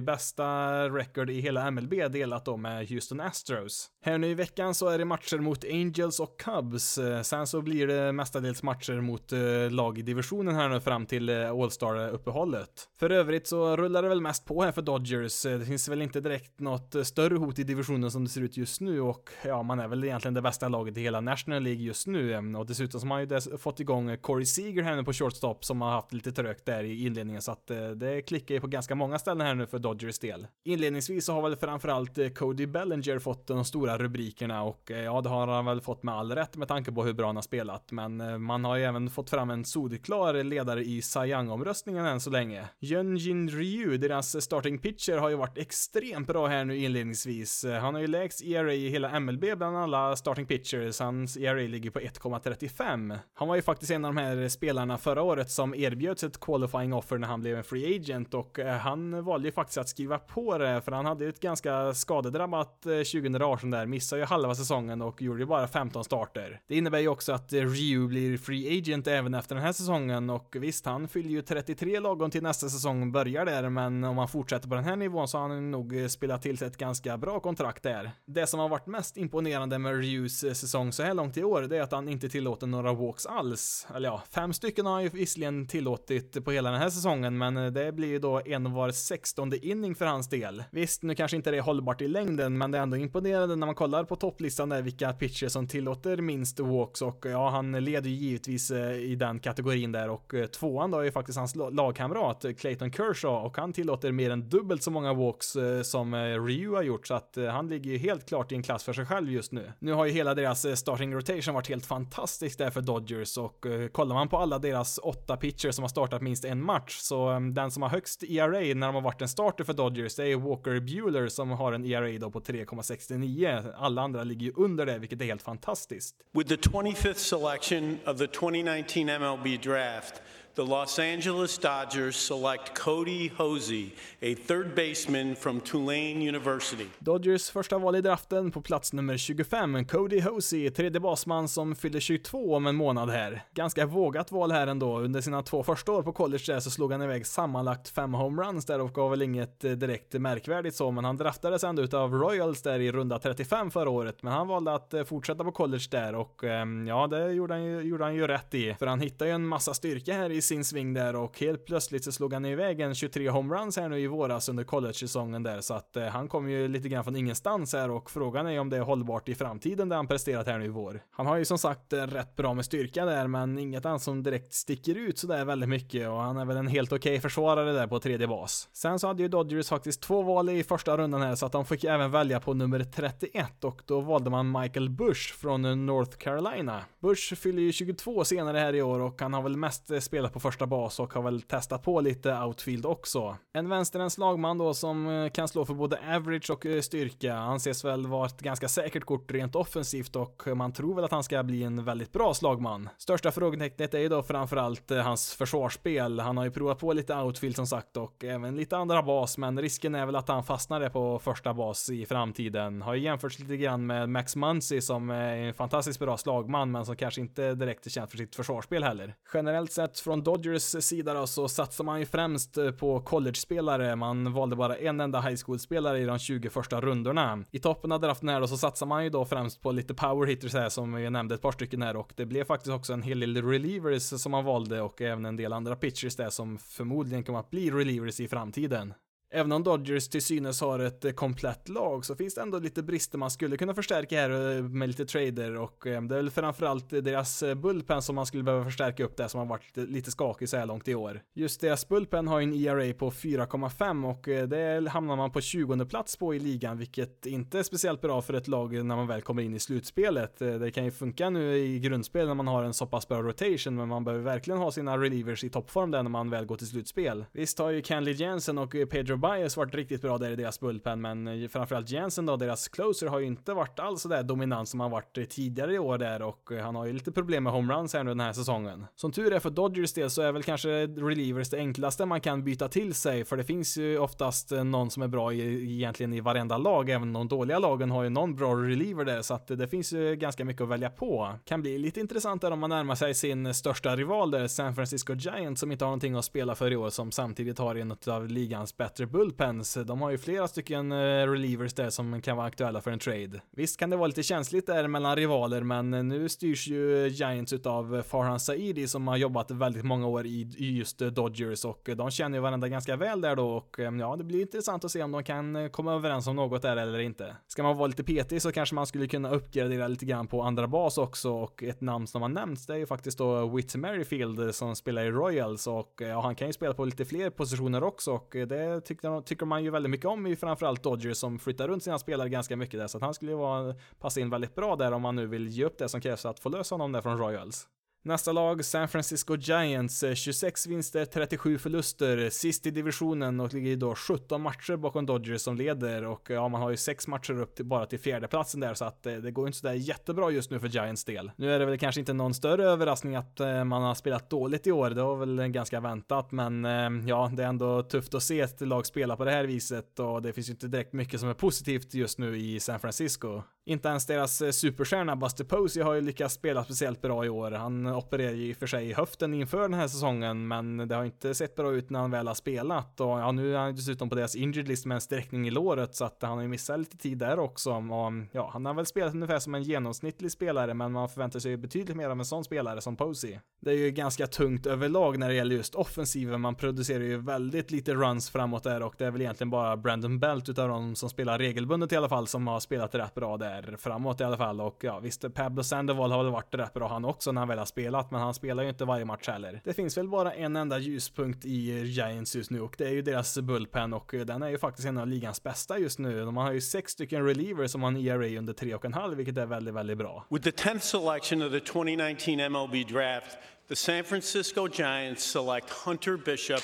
bästa record i hela MLB delat då med Houston Astros. Här nu i veckan så är det matcher mot Angels och Cubs, eh, sen så blir det mestadels matcher mot eh, lag i divisionen här nu fram till eh, All-Star-uppehållet. För övrigt så rullar det väl mest på här för Dodgers, det finns väl inte direkt något större hot i divisionen som det ser ut just nu och ja, man är väl egentligen det bästa laget i hela National League just nu och dessutom så har man ju fått igång Corey Seager här nu på shortstop som har haft lite trögt där i inledningen så att det klickar ju på ganska många ställen här nu för Dodgers del. Inledningsvis så har väl framförallt Cody Bellinger fått de stora rubrikerna och eh, ja, det har han väl fått med all rätt med tanke på hur bra han har spelat, men eh, man har ju även fått fram en solklar ledare i Cy Young-omröstningen än så länge. Yunjin Ryu, deras starting pitcher, har ju varit extremt bra här nu inledningsvis. Eh, han har ju lägst ERA i hela MLB bland alla starting pitchers, hans ERA ligger på 1,35 Han var ju faktiskt en av de här spelarna förra året som erbjöds ett qualifying offer när han blev en free agent och han valde ju faktiskt att skriva på det för han hade ju ett ganska skadedrabbat 2018 där, missar ju halva säsongen och gjorde ju bara 15 starter. Det innebär ju också att eh, Ryu blir free agent även efter den här säsongen och visst, han fyller ju 33 lagom till nästa säsong börjar där, men om han fortsätter på den här nivån så har han nog eh, spelat till sig ett ganska bra kontrakt där. Det som har varit mest imponerande med Ryus eh, säsong så här långt i år, det är att han inte tillåter några walks alls. Eller ja, fem stycken har han ju visserligen tillåtit på hela den här säsongen, men det blir ju då en var sextonde inning för hans del. Visst, nu kanske inte det är hållbart i längden, men det är ändå imponerande när man kollar på topplistan där vilka pitchers som tillåter minst walks och ja, han leder ju givetvis eh, i den kategorin där och eh, tvåan då är ju faktiskt hans lagkamrat eh, Clayton Kershaw och han tillåter mer än dubbelt så många walks som Ryu har gjort så att han ligger ju helt klart i en klass för sig själv just nu. Nu har ju hela deras starting rotation varit helt fantastisk där för Dodgers och kollar man på alla deras åtta pitchers som har startat minst en match så mm, den som har högst ERA när de har varit en starter för Dodgers det är Walker Bueller som har en ERA då på 3,69. Alla andra ligger ju under det vilket är helt fantastiskt. With the 25th selection of the 2019 MLB draft the Los Angeles Dodgers select Cody Hosey, a third baseman from Tulane University. Dodgers första val i draften på plats nummer 25, Cody Hosey, tredje basman som fyller 22 om en månad här. Ganska vågat val här ändå. Under sina två första år på college där så slog han iväg sammanlagt fem homeruns där och gav väl inget eh, direkt märkvärdigt så, men han draftades ändå utav Royals där i runda 35 förra året, men han valde att eh, fortsätta på college där och ehm, ja, det gjorde han ju, gjorde han ju rätt i, för han hittade ju en massa styrka här i sin sving där och helt plötsligt så slog han iväg en 23 homeruns här nu i våras under college-säsongen där så att eh, han kom ju lite grann från ingenstans här och frågan är om det är hållbart i framtiden det han presterat här nu i vår. Han har ju som sagt eh, rätt bra med styrka där men inget annat som direkt sticker ut sådär väldigt mycket och han är väl en helt okej okay försvarare där på tredje bas. Sen så hade ju Dodgers faktiskt två val i första rundan här så att de fick även välja på nummer 31 och då valde man Michael Bush från North Carolina. Bush fyller ju 22 senare här i år och han har väl mest eh, spelat på första bas och har väl testat på lite outfield också. En vänsterens lagman då som eh, kan slå för både average och eh, styrka anses väl vara ett ganska säkert kort rent offensivt och man tror väl att han ska bli en väldigt bra slagman. Största frågetecknet är ju då framförallt eh, hans försvarsspel. Han har ju provat på lite outfield som sagt och även lite andra bas, men risken är väl att han fastnar på första bas i framtiden. Har ju jämförts lite grann med Max Muncy som är en fantastiskt bra slagman, men som kanske inte direkt är känd för sitt försvarsspel heller. Generellt sett från Dodgers sida då så satsar man ju främst eh, på college-spelare. Man valde bara en enda high school-spelare i de 20 första rundorna. I toppen av draften här då så satsar man ju då främst på lite power hitters här som vi nämnde ett par stycken här och det blev faktiskt också en hel del relievers som man valde och även en del andra pitchers där som förmodligen kommer att bli relievers i framtiden. Även om Dodgers till synes har ett eh, komplett lag så finns det ändå lite brister man skulle kunna förstärka här eh, med lite trader och eh, det är väl framförallt deras bullpen som man skulle behöva förstärka upp där som har varit lite skakig så här långt i år. Just deras bullpen har ju en ERA på 4,5 och det hamnar man på 20 plats på i ligan vilket inte är speciellt bra för ett lag när man väl kommer in i slutspelet. Det kan ju funka nu i grundspel när man har en så pass bra rotation men man behöver verkligen ha sina relievers i toppform där när man väl går till slutspel. Visst har ju Kenley Jensen och Pedro Bias varit riktigt bra där i deras bullpen, men framförallt Jensen då, deras closer, har ju inte varit alls sådär dominant som han varit tidigare i år där och eh, han har ju lite problem med homeruns här nu den här säsongen. Som tur är för Dodgers del så är väl kanske relievers det enklaste man kan byta till sig, för det finns ju oftast eh, någon som är bra i, egentligen i varenda lag, även de dåliga lagen har ju någon bra reliever där, så att det finns ju ganska mycket att välja på. Kan bli lite intressant där om man närmar sig sin största rival där, San Francisco Giants, som inte har någonting att spela för i år, som samtidigt har en av ligans bättre bullpens. De har ju flera stycken eh, relievers där som kan vara aktuella för en trade. Visst kan det vara lite känsligt där mellan rivaler, men eh, nu styrs ju Giants utav Farhan Saidi som har jobbat väldigt många år i just Dodgers och de känner ju varandra ganska väl där då och eh, ja, det blir intressant att se om de kan komma överens om något där eller inte. Ska man vara lite petig så kanske man skulle kunna uppgradera lite grann på andra bas också och ett namn som har nämnts det är ju faktiskt då Whit Merrifield som spelar i Royals och ja, han kan ju spela på lite fler positioner också och det tycker, tycker man ju väldigt mycket om i framförallt Dodgers som flyttar runt sina spelare ganska mycket där så att han skulle ju vara, passa in väldigt bra där om man nu vill ge upp det som krävs för att få lösa honom där från Royals. Nästa lag, San Francisco Giants, eh, 26 vinster, 37 förluster, sist i divisionen och ligger då 17 matcher bakom Dodgers som leder och ja, man har ju 6 matcher upp till, bara till fjärdeplatsen där så att eh, det går inte sådär jättebra just nu för Giants del. Nu är det väl kanske inte någon större överraskning att eh, man har spelat dåligt i år, det var väl ganska väntat, men eh, ja, det är ändå tufft att se ett lag spela på det här viset och det finns ju inte direkt mycket som är positivt just nu i San Francisco. Inte ens deras eh, superstjärna Buster Posey har ju lyckats spela speciellt bra i år. Han opererade ju i och för sig i höften inför den här säsongen, men det har inte sett bra ut när han väl har spelat. Och ja, nu är han dessutom på deras injured list med en sträckning i låret, så att han har ju missat lite tid där också. Och ja, han har väl spelat ungefär som en genomsnittlig spelare, men man förväntar sig betydligt mer av en sån spelare som Posey. Det är ju ganska tungt överlag när det gäller just offensiven. Man producerar ju väldigt lite runs framåt där och det är väl egentligen bara Brandon Belt utav de som spelar regelbundet i alla fall som har spelat rätt bra där framåt i alla fall. Och ja, visst, Pablo Sandoval har väl varit rätt bra han också när han väl har spelat, men han spelar ju inte varje match heller. Det finns väl bara en enda ljuspunkt i Giants just nu och det är ju deras bullpen och eh, den är ju faktiskt en av ligans bästa just nu. De har ju sex stycken relievers som har en ERA under 3,5 vilket är väldigt, väldigt bra. With the 10th selection of the 2019 MLB draft, the San Francisco Giants select Hunter Bishop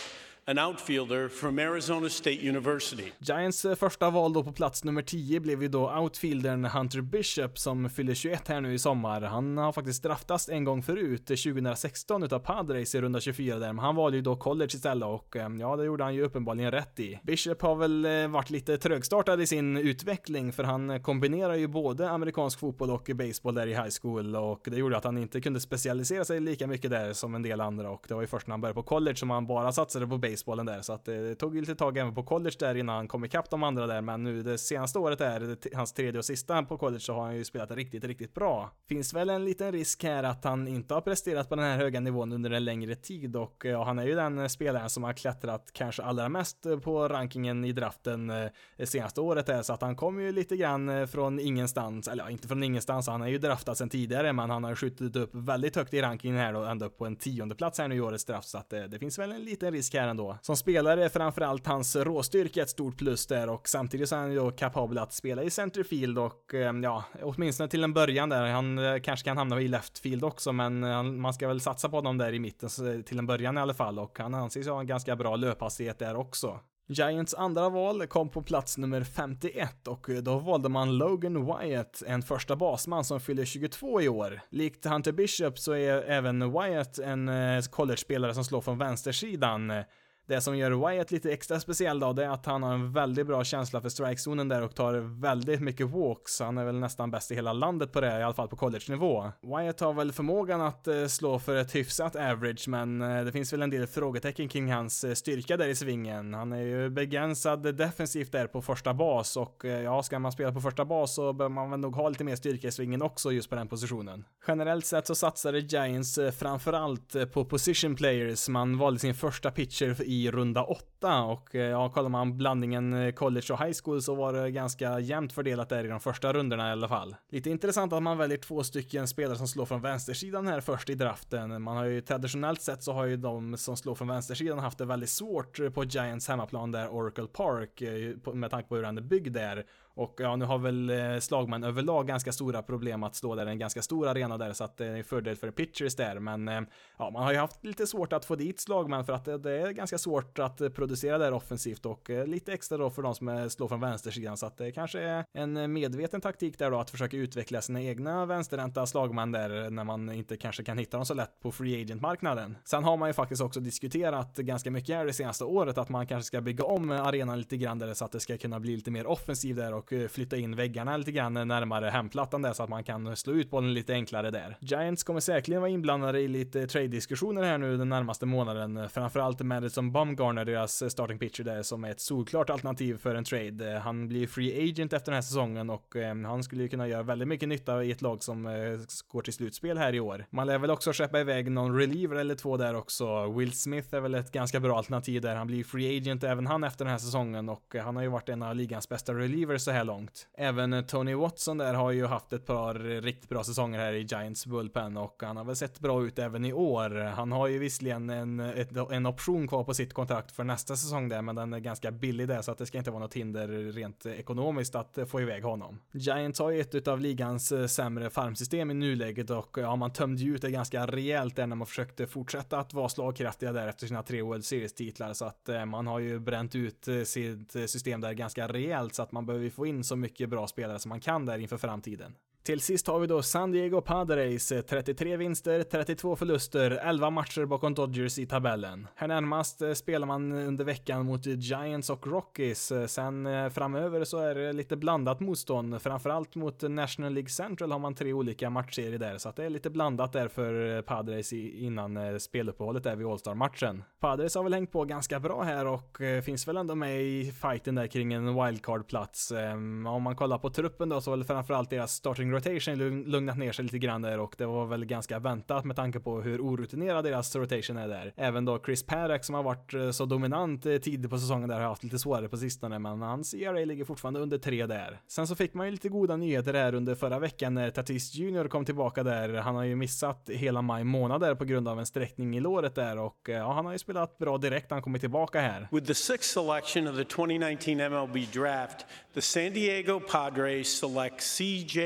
an outfielder from Arizona State University. Giants eh, första val då på plats nummer 10 blev ju då outfieldern Hunter Bishop som fyller 21 här nu i sommar. Han har faktiskt draftats en gång förut, eh, 2016 utav Padres i runda 24 där, men han valde ju då college istället och eh, ja, det gjorde han ju uppenbarligen rätt i. Bishop har väl varit lite trögstartad i sin utveckling för han kombinerar ju både amerikansk fotboll och baseball där i high school och det gjorde att han inte kunde specialisera sig lika mycket där som en del andra och det var ju först när han började på college som han bara satsade på baseball basebollen där, så att eh, det tog ju lite tag även på college där innan han kom ikapp de andra där, men nu det senaste året är hans tredje och sista på college så har han ju spelat riktigt, riktigt bra. Finns väl en liten risk här att han inte har presterat på den här höga nivån under en längre tid och eh, ja, han är ju den eh, spelaren som har klättrat kanske allra mest på rankingen i draften det senaste året här, så att han kommer ju lite grann från ingenstans, eller ja, inte från ingenstans, han är ju draftad sedan tidigare, men han har skjutit upp väldigt högt i rankingen här och ända upp på en tionde plats här nu i årets draft, så att det, det finns väl en liten risk här ändå. Som spelare är framförallt hans råstyrka ett stort plus där och samtidigt så är han ju kapabel att spela i centerfield och ehm, ja, åtminstone till en början där. Han eh, kanske kan hamna i leftfield också, men eh, man ska väl satsa på honom där i mitten eh, till en början i alla fall och han anses ha en ganska bra löphastighet där också. Giants andra val kom på plats nummer 51 och då valde man Logan Wyatt, en första basman som fyller 22 i år. Likt Hunter Bishop så är även Wyatt en college-spelare som slår från vänstersidan. Det som gör Wyatt lite extra speciell då, det är att han har en väldigt bra känsla för strikezonen där och tar väldigt mycket walks. Han är väl nästan bäst i hela landet på det, i alla fall på college-nivå. Wyatt har väl förmågan att eh, slå för ett hyfsat average, men eh, det finns väl en del frågetecken kring hans eh, styrka där i svingen. Han är ju begränsad defensivt där på första bas och ja, ska man spela på första bas så bör man väl nog ha lite mer styrka i svingen också just på den positionen. Generellt sett så satsade Giants framförallt på position players. Man valde sin första pitcher i i runda åtta och eh, ja, kollar man blandningen eh, college och high school så var det ganska jämnt fördelat där i de första rundorna i alla fall. Lite intressant att man väljer två stycken spelare som slår från vänstersidan här först i draften. Man har ju traditionellt sett så har ju de som slår från vänstersidan haft det väldigt svårt eh, på Giants hemmaplan där Oracle Park med tanke på hur den är byggd där och ja, nu har väl eh, slagmän överlag ganska stora problem att slå där, en ganska stor arena där, så att eh, det är fördel för pitchers där. Men eh, ja, man har ju haft lite svårt att få dit slagmän för att det, är ganska svårt att producera där offensivt och lite extra då för de som slår från vänstersidan. Så att det kanske är en medveten taktik där då att försöka utveckla sina egna vänsterhänta slagmän där när man inte kanske kan hitta dem så lätt på free agent-marknaden. Sen har man ju faktiskt också diskuterat ganska mycket här det senaste året att man kanske ska bygga om arenan lite grann där så att det ska kunna bli lite mer offensiv där och och eh, flytta in väggarna lite grann närmare hemplattan där så att man kan slå ut bollen lite enklare där. Giants kommer säkerligen vara inblandade i lite trade-diskussioner här nu den närmaste månaden. Framförallt Madison Bumgarner, deras starting pitcher där, som är ett solklart alternativ för en trade. Han blir free agent efter den här säsongen och eh, han skulle ju kunna göra väldigt mycket nytta i ett lag som eh, går till slutspel här i år. Man lär väl också skeppa iväg någon reliever eller två där också. Will Smith är väl ett ganska bra alternativ där. Han blir free agent även han efter den här säsongen och eh, han har ju varit en av ligans bästa relievers så här långt. Även eh, Tony Watson där har ju haft ett par riktigt bra säsonger här i Giants bullpen och han har väl sett bra ut även i år. Han har ju visserligen en, ett, en option kvar på sitt kontrakt för nästa säsong där, men den är ganska billig där så att det ska inte vara något hinder rent ekonomiskt att eh, få iväg honom. Giants har ju ett av ligans eh, sämre farmsystem i nuläget och ja, man tömde ju ut det ganska rejält där när man försökte fortsätta att vara slagkraftiga där efter sina tre World Series-titlar så att man har ju bränt ut sitt system där ganska rejält så att man behöver få in så mycket bra spelare som man kan där inför framtiden. Till sist har vi då San Diego Padres, eh, 33 vinster, 32 förluster, 11 matcher bakom Dodgers i tabellen. Här närmast eh, spelar man under veckan mot Giants och Rockies. Eh, sen framöver så är det lite blandat motstånd, framförallt mot National League Central har man tre olika matchserier där, så att det är lite blandat där för Padres innan speluppehållet där vid All-Star-matchen. Padres har väl hängt på ganska bra här och finns väl ändå med i fighten där kring en wildcard-plats. Ehm, om man kollar på truppen då så är det framförallt deras starting rotation lugnat ner sig lite grann där och det var väl ganska väntat med tanke på hur orutinerad deras rotation är där. Även då Chris Paddock som har varit eh, så dominant eh, tidigt på säsongen där har haft lite svårare på sistone men hans ERA ligger fortfarande under tre där. Sen så fick man ju lite goda nyheter här under förra veckan när Tatis Junior kom tillbaka där. Han har ju missat hela maj månad där på grund av en sträckning i låret där och eh, ja, han har ju spelat bra direkt han kommit tillbaka här. With the sixth selection of the 2019 MLB draft, the San Diego Padres select CJ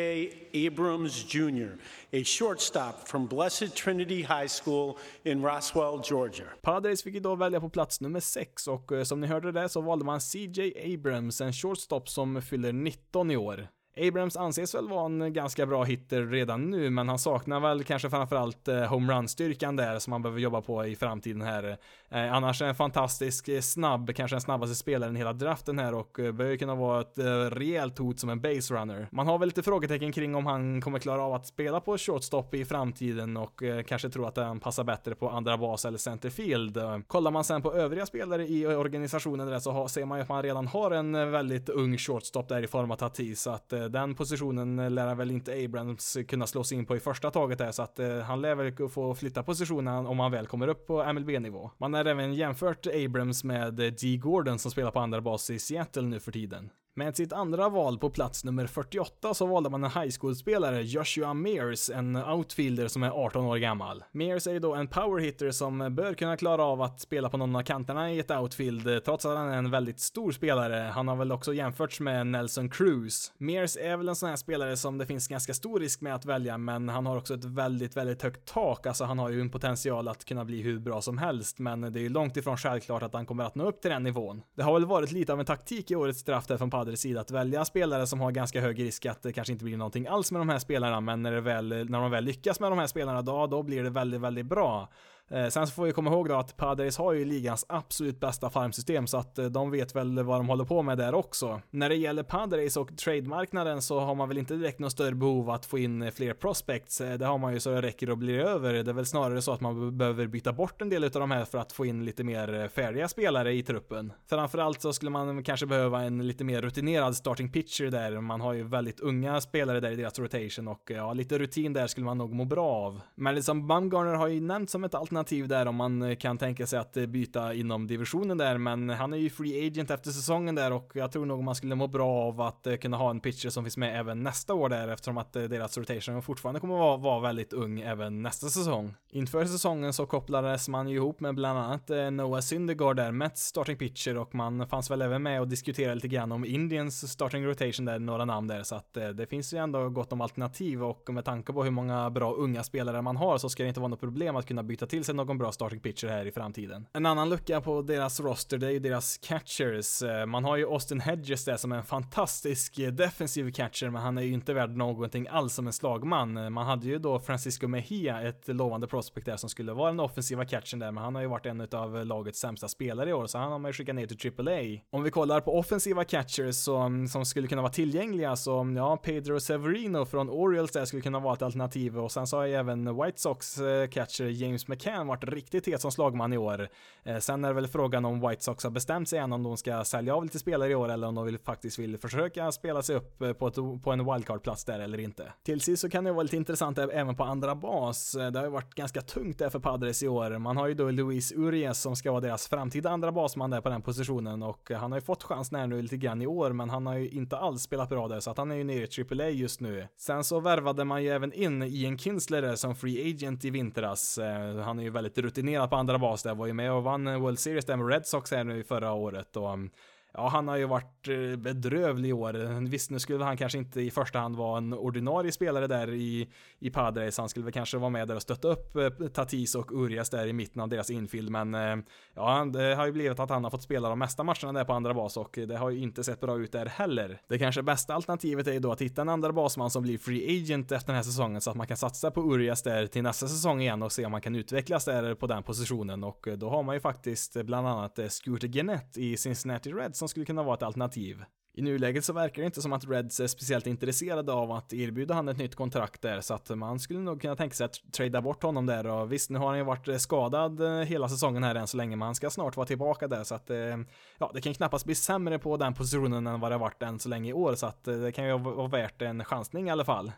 Abrams Jr., a shortstop from Blessed Trinity High School in Roswell, Georgia. Padres fick idag välja på plats nummer 6 och eh, som ni hörde det så valde man CJ Abrams, en shortstop som fyller 19 i år. Abrams anses väl vara en ganska bra hitter redan nu, men han saknar väl kanske framförallt eh, homerun-styrkan där som han behöver jobba på i framtiden här. Eh, annars är en fantastisk eh, snabb, kanske den snabbaste spelaren i hela draften här och behöver bör kunna vara ett rejält hot som en base runner. Man har väl lite frågetecken kring om han kommer klara av att spela på shortstop i framtiden och kanske tror att han passar bättre på andra bas eller centerfield. Kollar man sen på övriga spelare i organisationen där så ser man ju att man redan har en väldigt ung shortstop där i form av Tatis, så att den positionen lär väl inte Abrams kunna slå sig in på i första taget där, så att eh, han lär väl få flytta positionen om han väl kommer upp på MLB-nivå. Man har även jämfört Abrams med eh, D. Gordon som spelar på andra bas i Seattle nu för tiden. Med sitt andra val på plats nummer 48 så valde man en high school-spelare, Joshua Mears, en outfielder som är 18 år gammal. Mears är ju då en powerhitter som bör kunna klara av att spela på någon av kanterna i ett outfield, trots att han är en väldigt stor spelare. Han har väl också jämförts med Nelson Cruz. Mears är väl en sån här spelare som det finns ganska stor risk med att välja, men han har också ett väldigt, väldigt högt tak. Alltså han har ju en potential att kunna bli hur bra som helst, men det är ju långt ifrån självklart att han kommer att nå upp till den nivån. Det har väl varit lite av en taktik i årets draft där från Padres sida att välja spelare som har ganska hög risk att det kanske inte blir någonting alls med de här spelarna, men när, det väl, när de väl lyckas med de här spelarna, då, då blir det väldigt, väldigt bra. Eh, sen så får vi komma ihåg då att Padres har ju ligans absolut bästa farmsystem så att eh, de vet väl vad de håller på med där också. När det gäller Padres och trademarknaden så har man väl inte direkt något större behov att få in eh, fler prospects. Det har man ju så det räcker och blir över. Det är väl snarare så att man behöver byta bort en del av de här för att få in lite mer färdiga spelare i truppen. Framförallt så skulle man kanske behöva en lite mer rutinerad starting pitcher där. Man har ju väldigt unga spelare där i deras rotation och ja, lite rutin där skulle man nog må bra av. Men liksom Bumgarner har ju nämnt som ett alternativ alternativ där om man eh, kan tänka sig att eh, byta inom divisionen där, men han är ju free agent efter säsongen där och jag tror nog man skulle må bra av att eh, kunna ha en pitcher som finns med även nästa år där eftersom att deras rotation fortfarande kommer vara, vara väldigt ung även nästa säsong. Inför säsongen så kopplades man ju ihop med bland annat Noah Syndergaard där, Mets starting pitcher och man fanns väl även med och diskuterade lite grann om Indians starting rotation där, några namn där, så att det finns ju ändå gott om alternativ och med tanke på hur många bra unga spelare man har så ska det inte vara något problem att kunna byta till sig någon bra starting pitcher här i framtiden. En annan lucka på deras roster, det är ju deras catchers. Eh, man har ju Austin Hedges där som är en fantastisk eh, defensiv catcher, men han är ju inte värd någonting alls som en slagman. Eh, man hade ju då Francisco Mejia, ett lovande prospect där som skulle vara den offensiva catchen där, men han har ju varit en av lagets sämsta spelare i år, så han har man ju skickat ner till AAA. Om vi kollar på offensiva catchers som, som skulle kunna vara tillgängliga, så mm, ja, Pedro Severino från Orioles där skulle kunna vara ett alternativ och sen så har jag även White Sox catcher James McCann verkligen varit riktigt het som slagman i år. Eh, sen är det väl frågan om White Sox har bestämt sig än om de ska sälja av lite spelare i år eller om de vill, faktiskt vill försöka spela sig upp eh, på, ett, på en wildcard-plats där eller inte. Till sist så kan det vara lite intressant även på andra bas. Eh, det har ju varit ganska tungt där för Padres i år. Man har ju då Luis Urias som ska vara deras framtida andra basman där på den positionen och han har ju fått chansen här nu lite grann i år men han har ju inte alls spelat bra där så att han är ju nere i AAA just nu. Sen så värvade man ju även in Ian Kinsler som free agent i vintras. Han är ju väldigt rutinerad på andra bas där, var ju med och vann World Series där med Red Sox här nu förra året och um, Ja, han har ju varit eh, bedrövlig i år. Visst, nu skulle han kanske inte i första hand vara en ordinarie spelare där i, i Padres. Han skulle väl kanske vara med där och stötta upp eh, Tatis och Urias där i mitten av deras infield. Men eh, ja, det har ju blivit att han har fått spela de mesta matcherna där på andra bas och det har ju inte sett bra ut där heller. Det kanske bästa alternativet är ju då att hitta en andra basman som blir free agent efter den här säsongen så att man kan satsa på Urias där till nästa säsong igen och se om man kan utvecklas där på den positionen och då har man ju faktiskt bland annat Scooter Gennett i Cincinnati Reds som skulle kunna vara ett alternativ. I nuläget så verkar det inte som att Reds är speciellt intresserade av att erbjuda han ett nytt kontrakt där, så att man skulle nog kunna tänka sig att trada bort honom där och visst, nu har han ju varit eh, skadad eh, hela säsongen här än så länge, men han ska snart vara tillbaka där så att eh, ja, det kan knappast bli sämre på den positionen än vad det har varit än så länge i år, så att det kan ju vara värt en chansning i alla fall.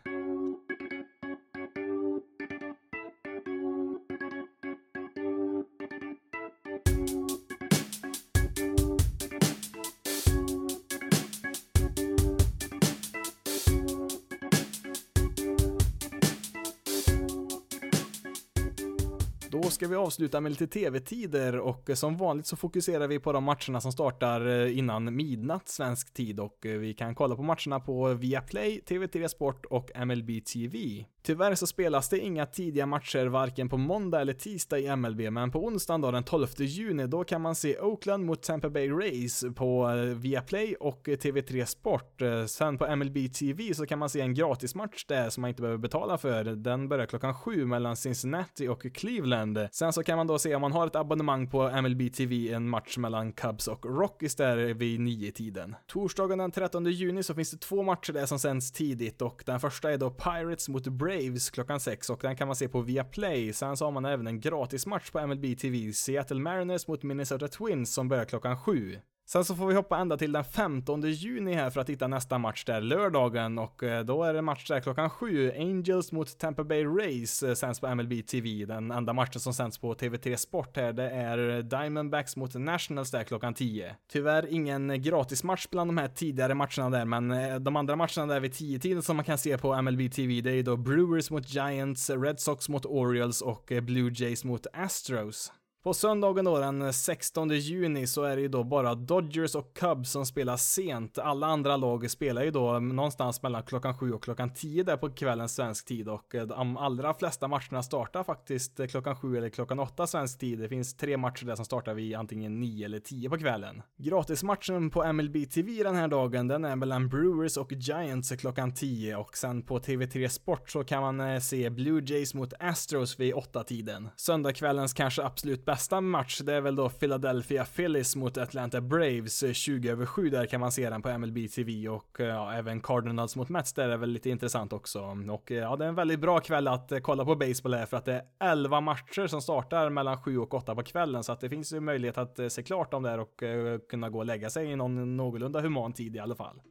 Då ska vi avsluta med lite tv-tider och eh, som vanligt så fokuserar vi på de matcherna som startar eh, innan midnatt svensk tid och eh, vi kan kolla på matcherna på Viaplay, TV3 Sport och MLB TV. Tyvärr så spelas det inga tidiga matcher varken på måndag eller tisdag i MLB, men på onsdagen då den 12 juni då kan man se Oakland mot Tampa Bay Rays på eh, Viaplay och eh, TV3 Sport. Eh, sen på MLB TV så kan man se en gratismatch där som man inte behöver betala för. Den börjar klockan sju mellan Cincinnati och Cleveland Cleveland. Sen så kan man då se om man har ett abonnemang på MLB TV en match mellan Cubs och Rockies där vid nio tiden. Torsdagen den 13 juni så finns det två matcher där som sänds tidigt och den första är då Pirates mot Braves klockan 6 och den kan man se på Viaplay. Sen så har man även en gratismatch på MLB TV, Seattle Mariners mot Minnesota Twins som börjar klockan 7. Sen så får vi hoppa ända till den 15 juni här för att hitta nästa match där, lördagen, och eh, då är det match där klockan 7. Angels mot Tampa Bay Rays eh, sänds på MLB TV. Den enda matchen som sänds på TV3 Sport här, det är Diamondbacks mot Nationals där klockan 10. Tyvärr ingen gratismatch bland de här tidigare matcherna där, men eh, de andra matcherna där vid 10-tiden som man kan se på MLB TV, det är ju då Brewers mot Giants, Red Sox mot Orioles och Blue Jays mot Astros. På söndagen då den 16 juni så är det ju då bara Dodgers och Cubs som spelar sent. Alla andra lag spelar ju då någonstans mellan klockan 7 och klockan 10 där på kvällen svensk tid och eh, de allra flesta matcherna startar faktiskt eh, klockan 7 eller klockan 8 svensk tid. Det finns tre matcher där som startar vid antingen 9 eller 10 på kvällen. Gratismatchen på MLB TV den här dagen, den är mellan Brewers och Giants klockan 10 och sen på TV3 Sport så kan man eh, se Blue Jays mot Astros vid 8 tiden. Söndagskvällens kanske absolut bästa match, det är väl då Philadelphia Phillies mot Atlanta Braves eh, 20 över 7, där kan man se den på MLB TV och eh, ja, även Cardinals mot Mets, där är väl lite intressant också. Och eh, ja, det är en väldigt bra kväll att kolla på baseball här för att det är 11 matcher som startar mellan 7 och 8 på kvällen, så att det finns ju möjlighet att se klart dem där och kunna gå och lägga sig i någon någorlunda human tid i alla fall.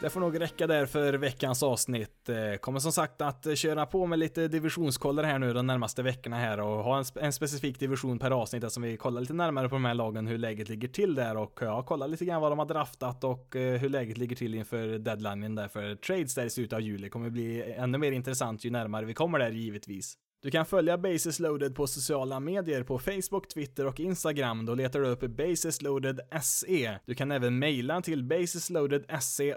Det får nog räcka där för veckans avsnitt. Eh, kommer som sagt att eh, köra på med lite divisionskollar här nu de närmaste veckorna här och ha en, en specifik division per avsnitt som vi kollar lite närmare på de här lagen, hur läget ligger till där och ja, kolla lite grann vad de har draftat och eh, hur läget ligger till inför deadlinen där för trades där i slutet av juli. Kommer bli ännu mer intressant ju närmare vi kommer där givetvis. Du kan följa Basis Loaded på sociala medier på Facebook, Twitter och Instagram. Då letar du upp basisloaded.se. Du kan även mejla till basisloadedse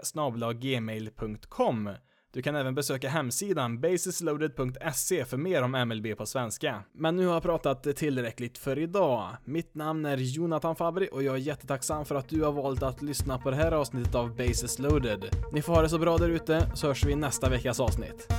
gmail.com. Du kan även besöka hemsidan basisloaded.se för mer om MLB på svenska. Men nu har jag pratat tillräckligt för idag. Mitt namn är Jonathan Fabri och jag är jättetacksam för att du har valt att lyssna på det här avsnittet av Basis Loaded. Ni får ha det så bra där ute så hörs vi i nästa veckas avsnitt.